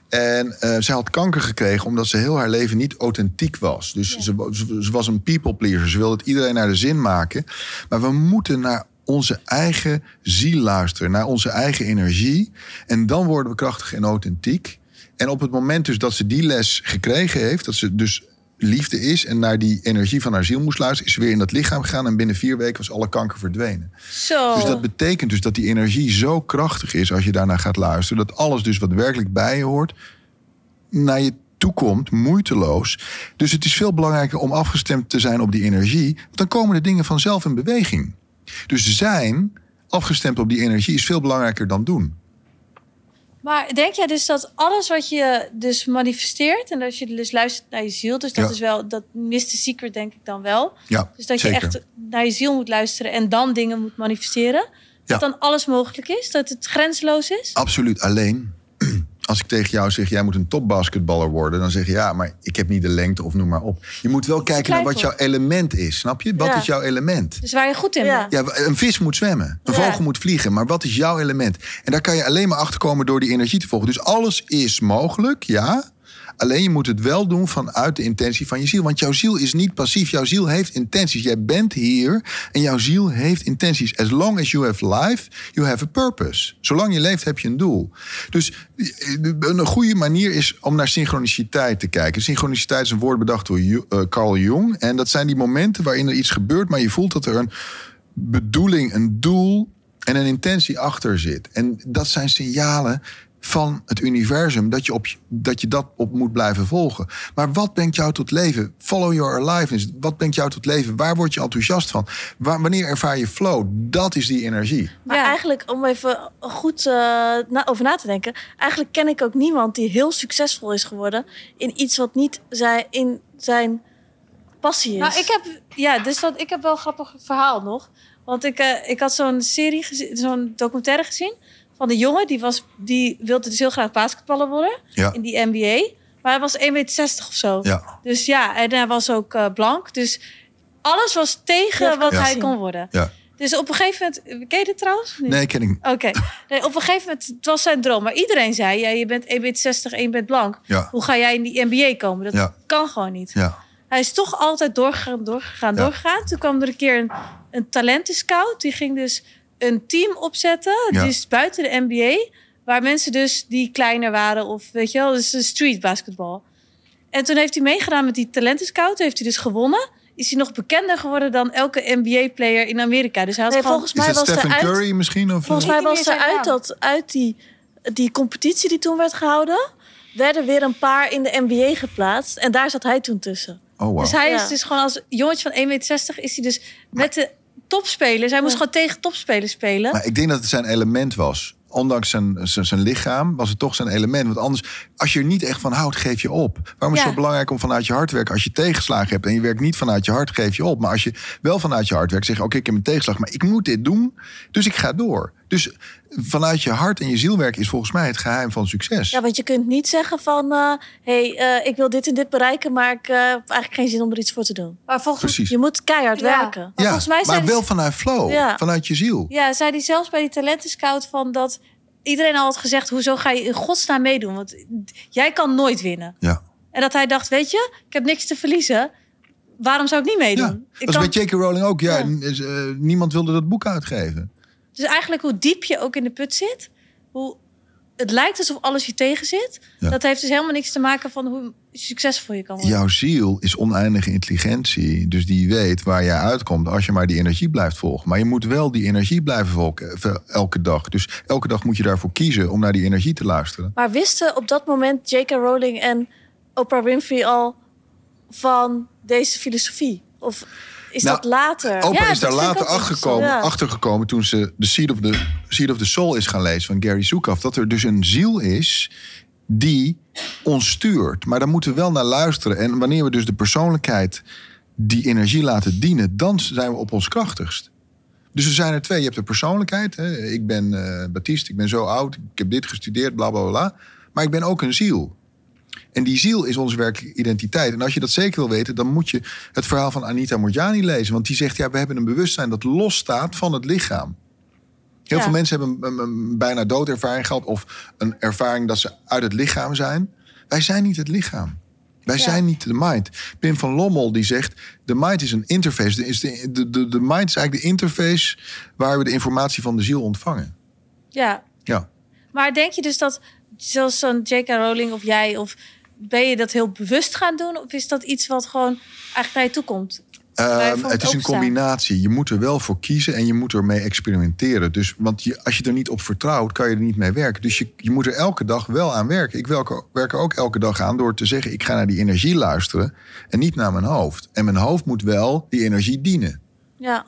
En eh zij had kanker gekregen omdat ze heel haar leven niet authentiek was. Dus ze, ze, ze was een people pleaser. Ze wilde het iedereen naar de zin maken. Maar we moeten naar onze eigen ziel luisteren, naar onze eigen energie. En dan worden we krachtig en authentiek. En op het moment dus dat ze die les gekregen heeft, dat ze dus liefde is en naar die energie van haar ziel moest luisteren, is ze weer in dat lichaam gegaan en binnen vier weken was alle kanker verdwenen. Zo. Dus dat betekent dus dat die energie zo krachtig is als je daarnaar gaat luisteren. Dat alles dus wat werkelijk bij je hoort, naar je toe komt, moeiteloos. Dus het is veel belangrijker om afgestemd te zijn op die energie. Want dan komen de dingen vanzelf in beweging. Dus zijn, afgestemd op die energie, is veel belangrijker dan doen. Maar denk jij dus dat alles wat je dus manifesteert... en als je dus luistert naar je ziel... dus dat Ja. is wel, dat the secret denk ik dan wel. Ja, Dus dat zeker. je echt naar je ziel moet luisteren... en dan dingen moet manifesteren. Ja. Dat dan alles mogelijk is? Dat het grenzeloos is? Absoluut. Alleen, (clears throat) als ik tegen jou zeg, jij moet een topbasketballer worden, dan zeg je ja, maar ik heb niet de lengte of noem maar op. Je moet wel kijken naar wat jouw element is, snap je? Wat Ja. is jouw element? Dus waar je goed in Ja. bent. Ja, een vis moet zwemmen. Een Ja. vogel moet vliegen. Maar wat is jouw element? En daar kan je alleen maar achter komen door die energie te volgen. Dus alles is mogelijk, ja. Alleen je moet het wel doen vanuit de intentie van je ziel. Want jouw ziel is niet passief. Jouw ziel heeft intenties. Jij bent hier en jouw ziel heeft intenties. As long as you have life, you have a purpose. Zolang je leeft heb je een doel. Dus eh, een goede manier is om naar synchroniciteit te kijken. Synchroniciteit is een woord bedacht door eh, Carl Jung. En dat zijn die momenten waarin er iets gebeurt, maar je voelt dat er een bedoeling, een doel en een intentie achter zit. En dat zijn signalen van het universum dat je, op, dat je dat op moet blijven volgen. Maar wat brengt jou tot leven? Follow your aliveness. Wat brengt jou tot leven? Waar word je enthousiast van? Waar, wanneer ervaar je flow? Dat is die energie. Maar Ja. eigenlijk, om even goed eh, na, over na te denken... eigenlijk ken ik ook niemand die heel succesvol is geworden... in iets wat niet zijn, in zijn passie is. Nou, ik heb, ja, dus dat, ik heb wel een grappig verhaal nog. Want ik, eh, ik had zo'n serie, gezien, zo'n documentaire gezien van de jongen. Die, was, die wilde dus heel graag basketballer worden Ja. in die NBA. Maar hij was 1,60 meter of zo. Ja, Dus ja, en hij was ook eh, blank. Dus alles was tegen wat ja. hij kon worden. ja. Dus op een gegeven moment... Ken je dit trouwens? niet? Nee, ken ik. Oké. Nee, op een gegeven moment, het was zijn droom. Maar iedereen zei, ja, je bent 1,60 meter en je bent blank. Ja. Hoe ga jij in die NBA komen? Dat Ja. kan gewoon niet. Ja. Hij is toch altijd doorgegaan, doorgegaan, Ja. doorgegaan. Toen kwam er een keer een, een talentenscout. Die ging dus een team opzetten. Ja. Dus buiten de NBA. Waar mensen dus die kleiner waren. Of weet je wel, dus een street basketbal. En toen heeft hij meegedaan met die talentenscout. Heeft hij dus gewonnen. Is hij nog bekender geworden dan elke NBA-player in Amerika. Dus hij had Nee, gewoon... volgens mij was Stephen uit... Curry misschien? Of, Volgens mij was er uit, dat, uit die, die competitie die toen werd gehouden... werden weer een paar in de NBA geplaatst. En daar zat hij toen tussen. oh, wow. Dus hij Ja. is dus gewoon als jongetje van 1,60 meter... is hij dus met de topspelers... Hij moest gewoon tegen topspelers spelen. Maar ik denk dat het zijn element was. ondanks zijn, zijn, zijn lichaam, was het toch zijn element. Want anders, als je er niet echt van houdt, geef je op. Waarom is het Ja. zo belangrijk om vanuit je hart te werken? Als je tegenslagen hebt en je werkt niet vanuit je hart, geef je op. Maar als je wel vanuit je hart werkt, zeg je, oké, ik heb een tegenslag, maar ik moet dit doen, dus ik ga door. Dus vanuit je hart en je ziel werken is volgens mij het geheim van succes. Ja, want je kunt niet zeggen van... hé, hey, eh, ik wil dit en dit bereiken... maar ik eh, heb eigenlijk geen zin om er iets voor te doen. Maar volgens, Precies. Je moet keihard Ja. werken. maar Ja, volgens mij zei maar die- wel vanuit flow, Ja. vanuit je ziel. Ja, zei hij zelfs bij die talentenscout van dat iedereen al had gezegd: hoezo ga je in godsnaam meedoen? Want jij kan nooit winnen. Ja. En dat hij dacht: weet je, ik heb niks te verliezen. Waarom zou ik niet meedoen? Ja, ik dat is bij J.K. Rowling ook. Ja, Ja. eh, niemand wilde dat boek uitgeven. Dus eigenlijk hoe diep je ook in de put zit, hoe het lijkt alsof alles je tegen zit. Ja. Dat heeft dus helemaal niks te maken van hoe succesvol je kan worden. Jouw ziel is oneindige intelligentie. Dus die weet waar jij uitkomt als je maar die energie blijft volgen. Maar je moet wel die energie blijven volgen eh, elke dag. Dus elke dag moet je daarvoor kiezen om naar die energie te luisteren. Maar wisten op dat moment J.K. Rowling en Oprah Winfrey al van deze filosofie? Of is Nou, dat later? Oprah Ja, is daar later achtergekomen. Ja. achtergekomen toen ze The Seed of the, Seed of the Soul is gaan lezen van Gary Zukav. Dat er dus een ziel is die ons stuurt. Maar daar moeten we wel naar luisteren. En wanneer we dus de persoonlijkheid die energie laten dienen, dan zijn we op ons krachtigst. Dus er zijn er twee. Je hebt de persoonlijkheid. Hè. Ik ben eh Baptiste, ik ben zo oud, ik heb dit gestudeerd, bla bla bla. Maar ik ben ook een ziel. En die ziel is onze werkelijke identiteit. En als je dat zeker wil weten, dan moet je het verhaal van Anita Morjani lezen. Want die zegt, ja, we hebben een bewustzijn dat losstaat van het lichaam. Heel Ja. veel mensen hebben een, bijna doodervaring gehad... of een ervaring dat ze uit het lichaam zijn. Wij zijn niet het lichaam. Wij Ja. zijn niet de mind. Pim van Lommel die zegt, de mind is een interface. De, de, de, de mind is eigenlijk de interface... waar we de informatie van de ziel ontvangen. Ja, Ja. maar denk je dus dat, zoals zo'n J.K. Rowling of jij, of ben je dat heel bewust gaan doen? Of is dat iets wat gewoon eigenlijk naar je toe komt? Ehm, het is een combinatie. Je moet er wel voor kiezen en je moet ermee experimenteren. Dus, want je, als je er niet op vertrouwt, kan je er niet mee werken. Dus je, je moet er elke dag wel aan werken. Ik werk, werk er ook elke dag aan door te zeggen... ik ga naar die energie luisteren en niet naar mijn hoofd. En mijn hoofd moet wel die energie dienen. Ja,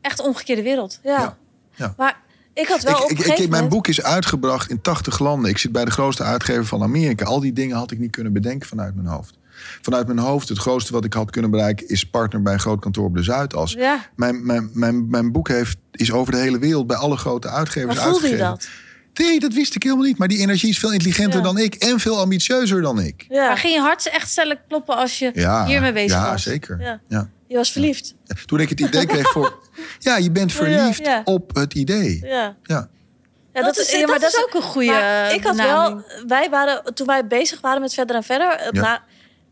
Echt omgekeerde wereld. ja. Ja. Ja. Maar ik had wel Ik, op ik, een ik, gegeven mijn moment... boek is uitgebracht in 80 landen. Ik zit bij de grootste uitgever van Amerika. Al die dingen had ik niet kunnen bedenken vanuit mijn hoofd. Vanuit mijn hoofd, het grootste wat ik had kunnen bereiken... is partner bij een groot kantoor op de Zuidas. Ja, Mijn, mijn, mijn, mijn boek heeft, is over de hele wereld bij alle grote uitgevers maar voelde je uitgegeven. dat? Nee, dat wist ik helemaal niet. Maar die energie is veel intelligenter Ja. dan ik en veel ambitieuzer dan ik. Ja, Maar ging je hart echt sneller kloppen als je Ja, hiermee bezig ja was? zeker. Ja. Ja. je was verliefd. Toen ik het idee kreeg voor... (laughs) Ja, je bent verliefd Ja. op het idee. Ja. Ja. Ja, dat, is, ja, dat is ook een goede Maar ik had benaming. wel, wij waren, toen wij bezig waren met verder en verder, eh, Ja. na,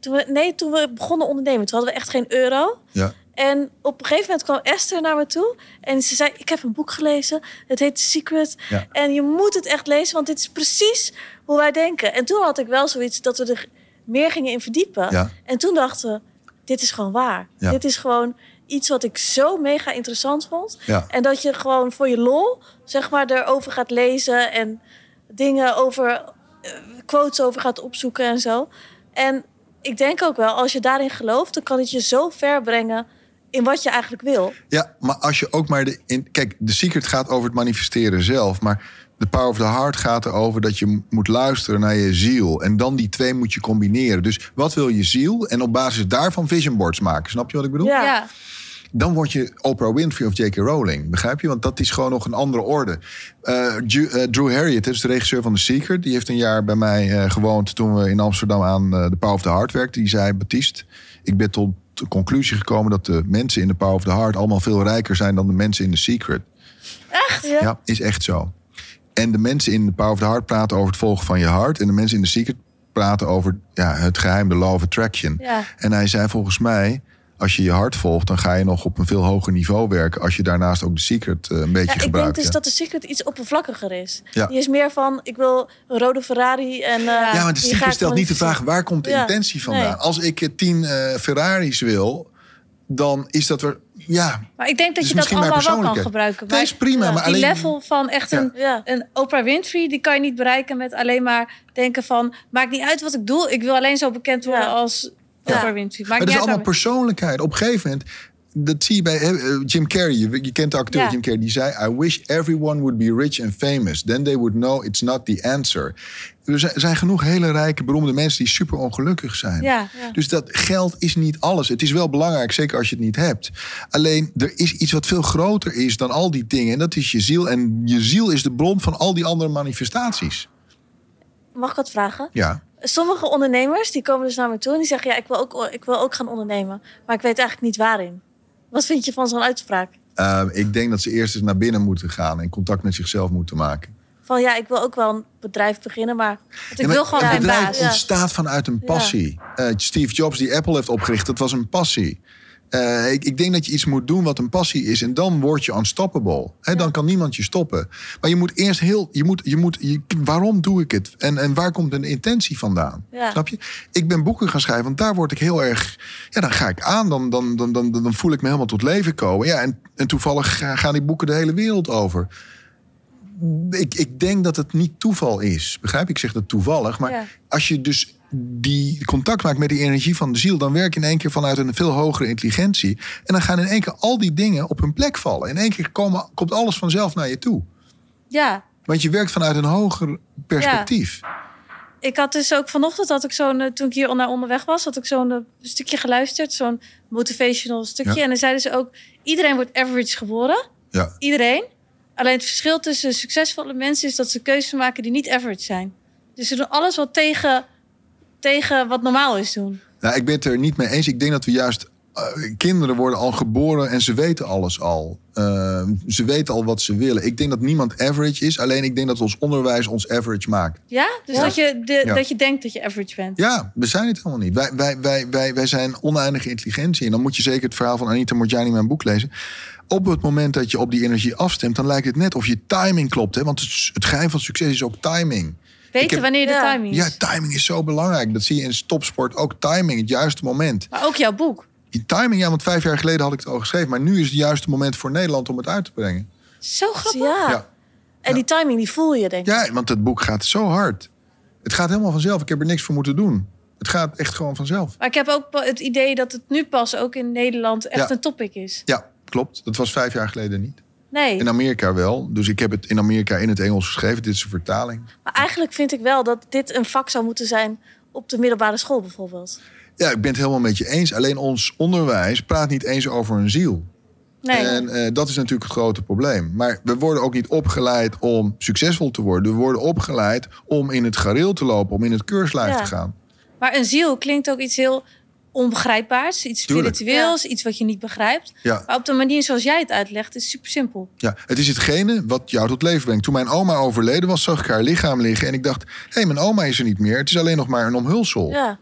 toen we, nee, toen we begonnen ondernemen, toen hadden we echt geen euro. Ja. En op een gegeven moment kwam Esther naar me toe en ze zei: Ik heb een boek gelezen, het heet The Secret. Ja. En je moet het echt lezen, want dit is precies hoe wij denken. En toen had ik wel zoiets dat we er meer gingen in verdiepen. Ja. En toen dachten we: Dit is gewoon waar. Ja. Dit is gewoon iets wat ik zo mega interessant vond. Ja. En dat je gewoon voor je lol, zeg maar, erover gaat lezen en dingen over, eh, quotes over gaat opzoeken en zo. En ik denk ook wel, als je daarin gelooft, dan kan het je zo ver brengen in wat je eigenlijk wil. Ja, maar als je ook maar de. In, kijk, de secret gaat over het manifesteren zelf. Maar de power of the heart gaat erover dat je moet luisteren naar je ziel. En dan die twee moet je combineren. Dus wat wil je ziel? En op basis daarvan vision boards maken. Snap je wat ik bedoel? Ja. Ja. Dan word je Oprah Winfrey of J.K. Rowling. Begrijp je? Want dat is gewoon nog een andere orde. Eh, eh, Drew Harriet, is de regisseur van The Secret. Die heeft een jaar bij mij eh, gewoond toen we in Amsterdam aan de Power of the Heart werkten. Die zei, Baptiste, ik ben tot de conclusie gekomen... dat de mensen in de Power of the Heart allemaal veel rijker zijn... dan de mensen in The Secret. Ja. Ja, is echt zo. En de mensen in de Power of the Heart praten over het volgen van je hart. En de mensen in The Secret praten over ja, het geheim, de law of attraction. Ja. En hij zei volgens mij, als je je hart volgt... dan ga je nog op een veel hoger niveau werken... als je daarnaast ook The Secret eh, een beetje Ja, ik denk gebruikt. dus ja. dat de Secret iets oppervlakkiger is. Ja. Die is meer van, ik wil een rode Ferrari en... eh, Ja, maar de die Secret stelt niet de vraag... waar komt de Ja, intentie vandaan? nee. Als ik eh, tien eh, Ferraris wil, dan is dat er... Ja, Maar ik denk dat Dus je dat allemaal wel kan gebruiken. dat is prima. ja, maar die alleen, level van echt Ja. een, Ja. een Oprah Winfrey, die kan je niet bereiken met alleen maar denken van... maakt niet uit wat ik doe, ik wil alleen zo bekend worden Ja. als Ja. Winfrey. Maar het is allemaal persoonlijkheid. Op een gegeven moment, dat zie je bij eh, Jim Carrey. Je, je kent de acteur. Jim Carrey. Die zei: I wish everyone would be rich and famous. Then they would know it's not the answer. Er zijn- genoeg hele rijke, beroemde mensen die super ongelukkig zijn. Dus dat geld is niet alles. Het is wel belangrijk, zeker als je het niet hebt. Alleen er is iets wat veel groter is dan al die dingen. En dat is je ziel. En je ziel is de bron van al die andere manifestaties. Mag ik wat vragen? Ja. Sommige ondernemers die komen dus naar me toe en die zeggen: Ja, ik wil ook, ik wil ook gaan ondernemen. Maar ik weet eigenlijk niet waarin. Wat vind je van zo'n uitspraak? Uh, ik denk dat ze eerst eens naar binnen moeten gaan en contact met zichzelf moeten maken. Van ja, ik wil ook wel een bedrijf beginnen, maar ik Ja, maar wil gewoon een mijn bedrijf baas. Ontstaat vanuit een passie. Eh, Steve Jobs die Apple heeft opgericht, dat was een passie. Eh, ik, ik denk dat je iets moet doen wat een passie is. En dan word je unstoppable. Dan kan niemand je stoppen. Maar je moet eerst heel... Je moet, je moet, je, waarom doe ik het? En, en waar komt een intentie vandaan? Ja. Snap je? Ik ben boeken gaan schrijven, want daar word ik heel erg... Ja, dan ga ik aan. Dan, dan, dan, dan, dan voel ik me helemaal tot leven komen. Ja, en, en toevallig ga- gaan die boeken de hele wereld over. Ik, ik denk dat het niet toeval is. Begrijp? Ik zeg dat toevallig. Maar Ja. als je dus die contact maakt met die energie van de ziel, dan werk je in één keer vanuit een veel hogere intelligentie. En dan gaan in één keer al die dingen op hun plek vallen. In één keer komen, komt alles vanzelf naar je toe. Ja. Want je werkt vanuit een hoger perspectief. Ik had dus ook vanochtend, had ik zo'n, eh, toen ik hier naar onderweg was, had ik zo'n eh, stukje geluisterd. Zo'n motivational stukje. Ja. En dan zeiden ze ook, iedereen wordt average geboren. Ja. Iedereen. Alleen het verschil tussen succesvolle mensen is dat ze keuzes maken die niet average zijn. Dus ze doen alles wat tegen, tegen wat normaal is doen. Nou, ik ben het er niet mee eens. Ik denk dat we juist. eh, kinderen worden al geboren en ze weten alles al. Eh, ze weten al wat ze willen. Ik denk dat niemand average is. Alleen ik denk dat ons onderwijs ons average maakt. Ja? Dus Ja. Dat, je de, Ja. dat je denkt dat je average bent. Ja, we zijn het helemaal niet. Wij, wij, wij, wij, wij zijn oneindige intelligentie. En dan moet je zeker het verhaal van Anita Morjani in mijn boek lezen. Op het moment dat je op die energie afstemt, dan lijkt het net of je timing klopt. Hè? Want het, het geheim van succes is ook timing. Weten heb- wanneer de Ja. timing is. Ja, timing is zo belangrijk. Dat zie je in topsport ook. Timing, het juiste moment. Maar ook jouw boek. Die timing, ja, want vijf jaar geleden had ik het al geschreven. Maar nu is het juiste moment voor Nederland om het uit te brengen. Zo grappig. ja. Ja, En die timing die voel je, denk ik. ja want het boek gaat zo hard. Het gaat helemaal vanzelf. Ik heb er niks voor moeten doen. Het gaat echt gewoon vanzelf. Maar ik heb ook het idee dat het nu pas ook in Nederland echt Ja. een topic is. Ja, klopt. Dat was vijf jaar geleden niet. Nee. In Amerika wel. Dus ik heb het in Amerika in het Engels geschreven. Dit is een vertaling. Maar eigenlijk vind ik wel dat dit een vak zou moeten zijn op de middelbare school bijvoorbeeld. Ja, ik ben het helemaal met je eens. Alleen ons onderwijs praat niet eens over een ziel. nee. En eh, dat is natuurlijk het grote probleem. Maar we worden ook niet opgeleid om succesvol te worden. We worden opgeleid om in het gareel te lopen, om in het keurslijf Ja. te gaan. Maar een ziel klinkt ook iets heel onbegrijpbaars. Iets Tuurlijk. spiritueels, iets wat je niet begrijpt. Ja, Maar op de manier zoals jij het uitlegt, is super simpel. ja, het is hetgene wat jou tot leven brengt. Toen mijn oma overleden was, zag ik haar lichaam liggen. En ik dacht, hé, hey, mijn oma is er niet meer. Het is alleen nog maar een omhulsel. Ja,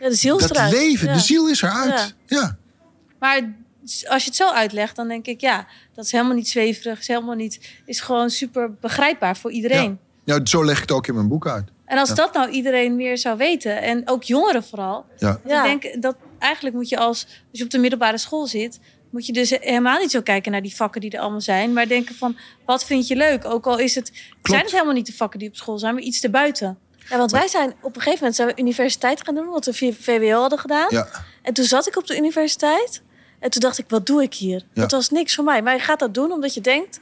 ja de ziel is dat eruit. leven, Ja. de ziel is eruit. Ja. Maar als je het zo uitlegt, dan denk ik, ja, dat is helemaal niet zweverig. Is helemaal niet, is gewoon super begrijpje voor iedereen. Ja, zo leg ik het ook in mijn boek uit. En als Ja. dat nou iedereen meer zou weten, en ook jongeren vooral. Ja. Ik denk dat eigenlijk moet je als, als je op de middelbare school zit, moet je dus helemaal niet zo kijken naar die vakken die er allemaal zijn. Maar denken van, wat vind je leuk? Ook al is het, zijn het helemaal niet de vakken die op school zijn, maar iets erbuiten. Ja, want wij zijn op een gegeven moment zijn we universiteit gaan doen, wat we VWO hadden gedaan. Ja. En toen zat ik op de universiteit. En toen dacht ik, wat doe ik hier? Ja. Het was niks voor mij. Maar je gaat dat doen omdat je denkt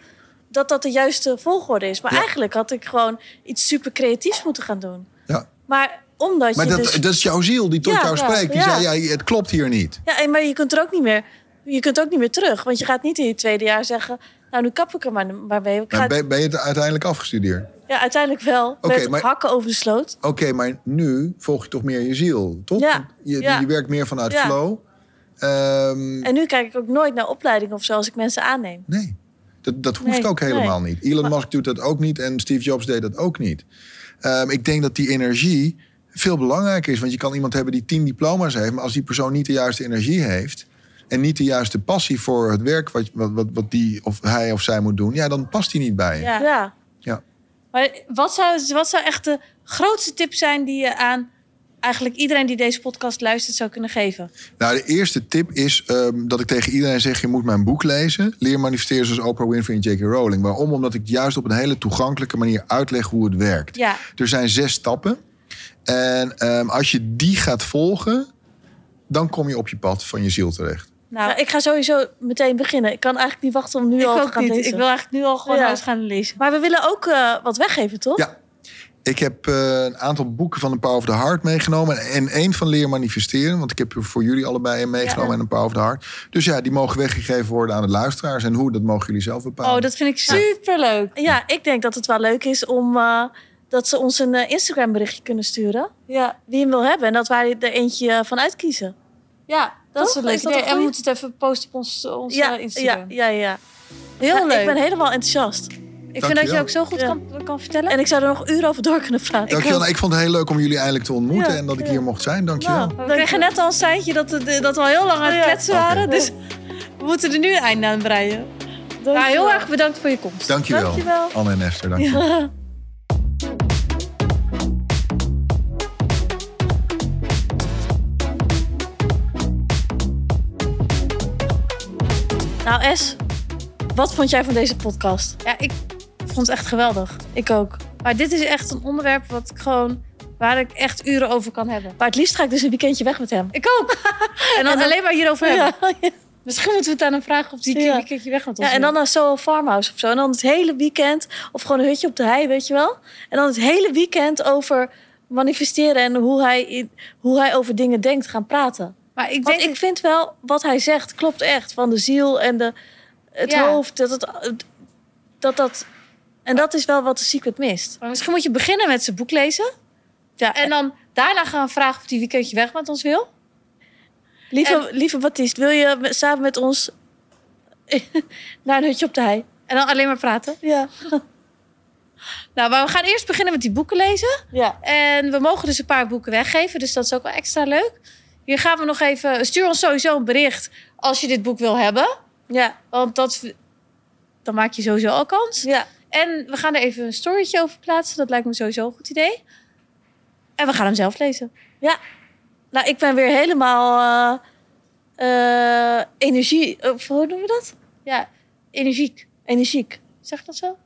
dat dat de juiste volgorde is. Maar Ja. eigenlijk had ik gewoon iets super creatiefs moeten gaan doen. Ja. Maar omdat Maar je dat, dus... dat is jouw ziel die tot Ja, jou spreekt. Die zei, ja, het klopt hier niet. Ja, en- maar je kunt er ook niet meer... Je kunt ook niet meer terug. Want je gaat niet in je tweede jaar zeggen... Nou, nu kap ik er maar, maar mee. Ik ga ben, ben je het uiteindelijk afgestudeerd? Ja, uiteindelijk wel. Oké, met maar- hakken over de sloot. Oké, maar nu volg je toch meer je ziel, toch? Ja, Je, je werkt meer vanuit flow. Ehm, En nu kijk ik ook nooit naar opleidingen of zo als ik mensen aanneem. nee, dat, dat hoeft Nee, ook helemaal nee. niet. Elon Maar- Musk doet dat ook niet en Steve Jobs deed dat ook niet. Ehm, ik denk dat die energie veel belangrijker is. Want je kan iemand hebben die tien diploma's heeft... maar als die persoon niet de juiste energie heeft... en niet de juiste passie voor het werk wat, wat, wat, wat die of hij of zij moet doen... ja, dan past die niet bij je. Ja. Ja. Ja. Maar wat zou, wat zou echt de grootste tip zijn die je aan eigenlijk iedereen die deze podcast luistert zou kunnen geven? Nou, de eerste tip is ehm, dat ik tegen iedereen zeg... je moet mijn boek lezen. Leer manifesteren zoals Oprah Winfrey en J.K. Rowling. Waarom? Omdat ik juist op een hele toegankelijke manier uitleg hoe het werkt. Ja, Er zijn zes stappen. En ehm, als je die gaat volgen... dan kom je op je pad van je ziel terecht. Nou, ik ga sowieso meteen beginnen. Ik kan eigenlijk niet wachten om nu ik al te gaan niet. lezen. Ik wil eigenlijk nu al gewoon Ja. eens gaan lezen. Maar we willen ook eh, wat weggeven, toch? Ja. Ik heb eh, een aantal boeken van The Power of the Heart meegenomen. En één van Leer Manifesteren. Want ik heb er voor jullie allebei een meegenomen Ja. en een Power of the Heart. Dus ja, die mogen weggegeven worden aan de luisteraars. En hoe, dat mogen jullie zelf bepalen. Oh, dat vind ik superleuk. Ja, ik denk dat het wel leuk is om eh, dat ze ons een eh, Instagram berichtje kunnen sturen. Ja, Wie hem wil hebben. En dat wij er eentje van uitkiezen. ja dat is een leuk idee. En we moeten het even posten op ons, onze ja, Instagram. ja, ja, ja. Heel Ja, leuk. Ik ben helemaal enthousiast. Ik vind dat je ook zo goed Ja. kan, kan vertellen. En ik zou er nog uren over door kunnen praten. Dankjewel. Nou, ik vond het heel leuk om jullie eindelijk te ontmoeten. Ja, en dat ik ja. hier mocht zijn. Dankjewel. Nou, we kregen net al een seintje dat, het, dat we al heel lang aan het Oh ja. kletsen waren. Dus we moeten er nu een einde aan breien. Nou, heel erg bedankt voor je komst. Dankjewel. Dankjewel. Anne en Esther, dankjewel. Ja. Nou, Es, wat vond jij van deze podcast? Ja, ik vond het echt geweldig. Ik ook. Maar dit is echt een onderwerp wat ik gewoon, waar ik echt uren over kan hebben. Maar het liefst ga ik dus een weekendje weg met hem. Ik ook. (laughs) En dan, alleen maar hierover hebben. Ja, (laughs) ja. Misschien moeten we het aan hem vragen of die Ja. een keertje weg met ons ja, en dan naar Soho Farmhouse of zo. En dan het hele weekend, of gewoon een hutje op de hei, weet je wel. En dan het hele weekend over manifesteren en hoe hij, hoe hij over dingen denkt gaan praten. Maar ik Want denk, ik vind wel, wat hij zegt, klopt echt. Van de ziel en de, het hoofd. Dat, het, dat dat... En dat is wel wat de secret mist. maar misschien moet je beginnen met zijn boek lezen. Ja, En dan daarna gaan vragen of die weekendje weg met ons wil. lieve, lieve Baptiste, wil je samen met ons (laughs) naar een hutje op de hei? En dan alleen maar praten. Ja. (laughs) Nou, maar we gaan eerst beginnen met die boeken lezen. Ja. En we mogen dus een paar boeken weggeven. Dus dat is ook wel extra leuk. Hier gaan we nog even... Stuur ons sowieso een bericht als je dit boek wil hebben. Ja. Want dat, dan maak je sowieso al kans. Ja. En we gaan er even een storytje over plaatsen. Dat lijkt me sowieso een goed idee. En we gaan hem zelf lezen. Nou, ik ben weer helemaal eh, eh, energie... Of hoe noemen we dat? Ja, energiek. Energiek. Zeg ik dat zo?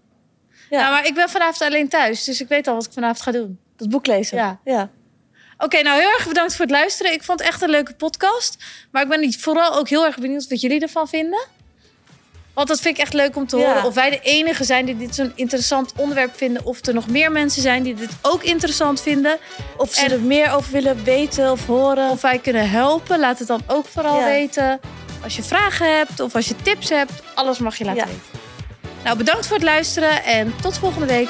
Ja. Ja, maar ik ben vanavond alleen thuis. Dus ik weet al wat ik vanavond ga doen. Dat boek lezen. Ja. ja. Oké, nou heel erg bedankt voor het luisteren. Ik vond het echt een leuke podcast. Maar ik ben vooral ook heel erg benieuwd wat jullie ervan vinden. Want dat vind ik echt leuk om te Ja. horen. Of wij de enige zijn die dit zo'n interessant onderwerp vinden. Of er nog meer mensen zijn die dit ook interessant vinden. Of ze En- er meer over willen weten of horen. Of wij kunnen helpen. Laat het dan ook vooral Ja. weten. Als je vragen hebt of als je tips hebt. Alles mag je laten Ja. weten. Nou, bedankt voor het luisteren en tot volgende week.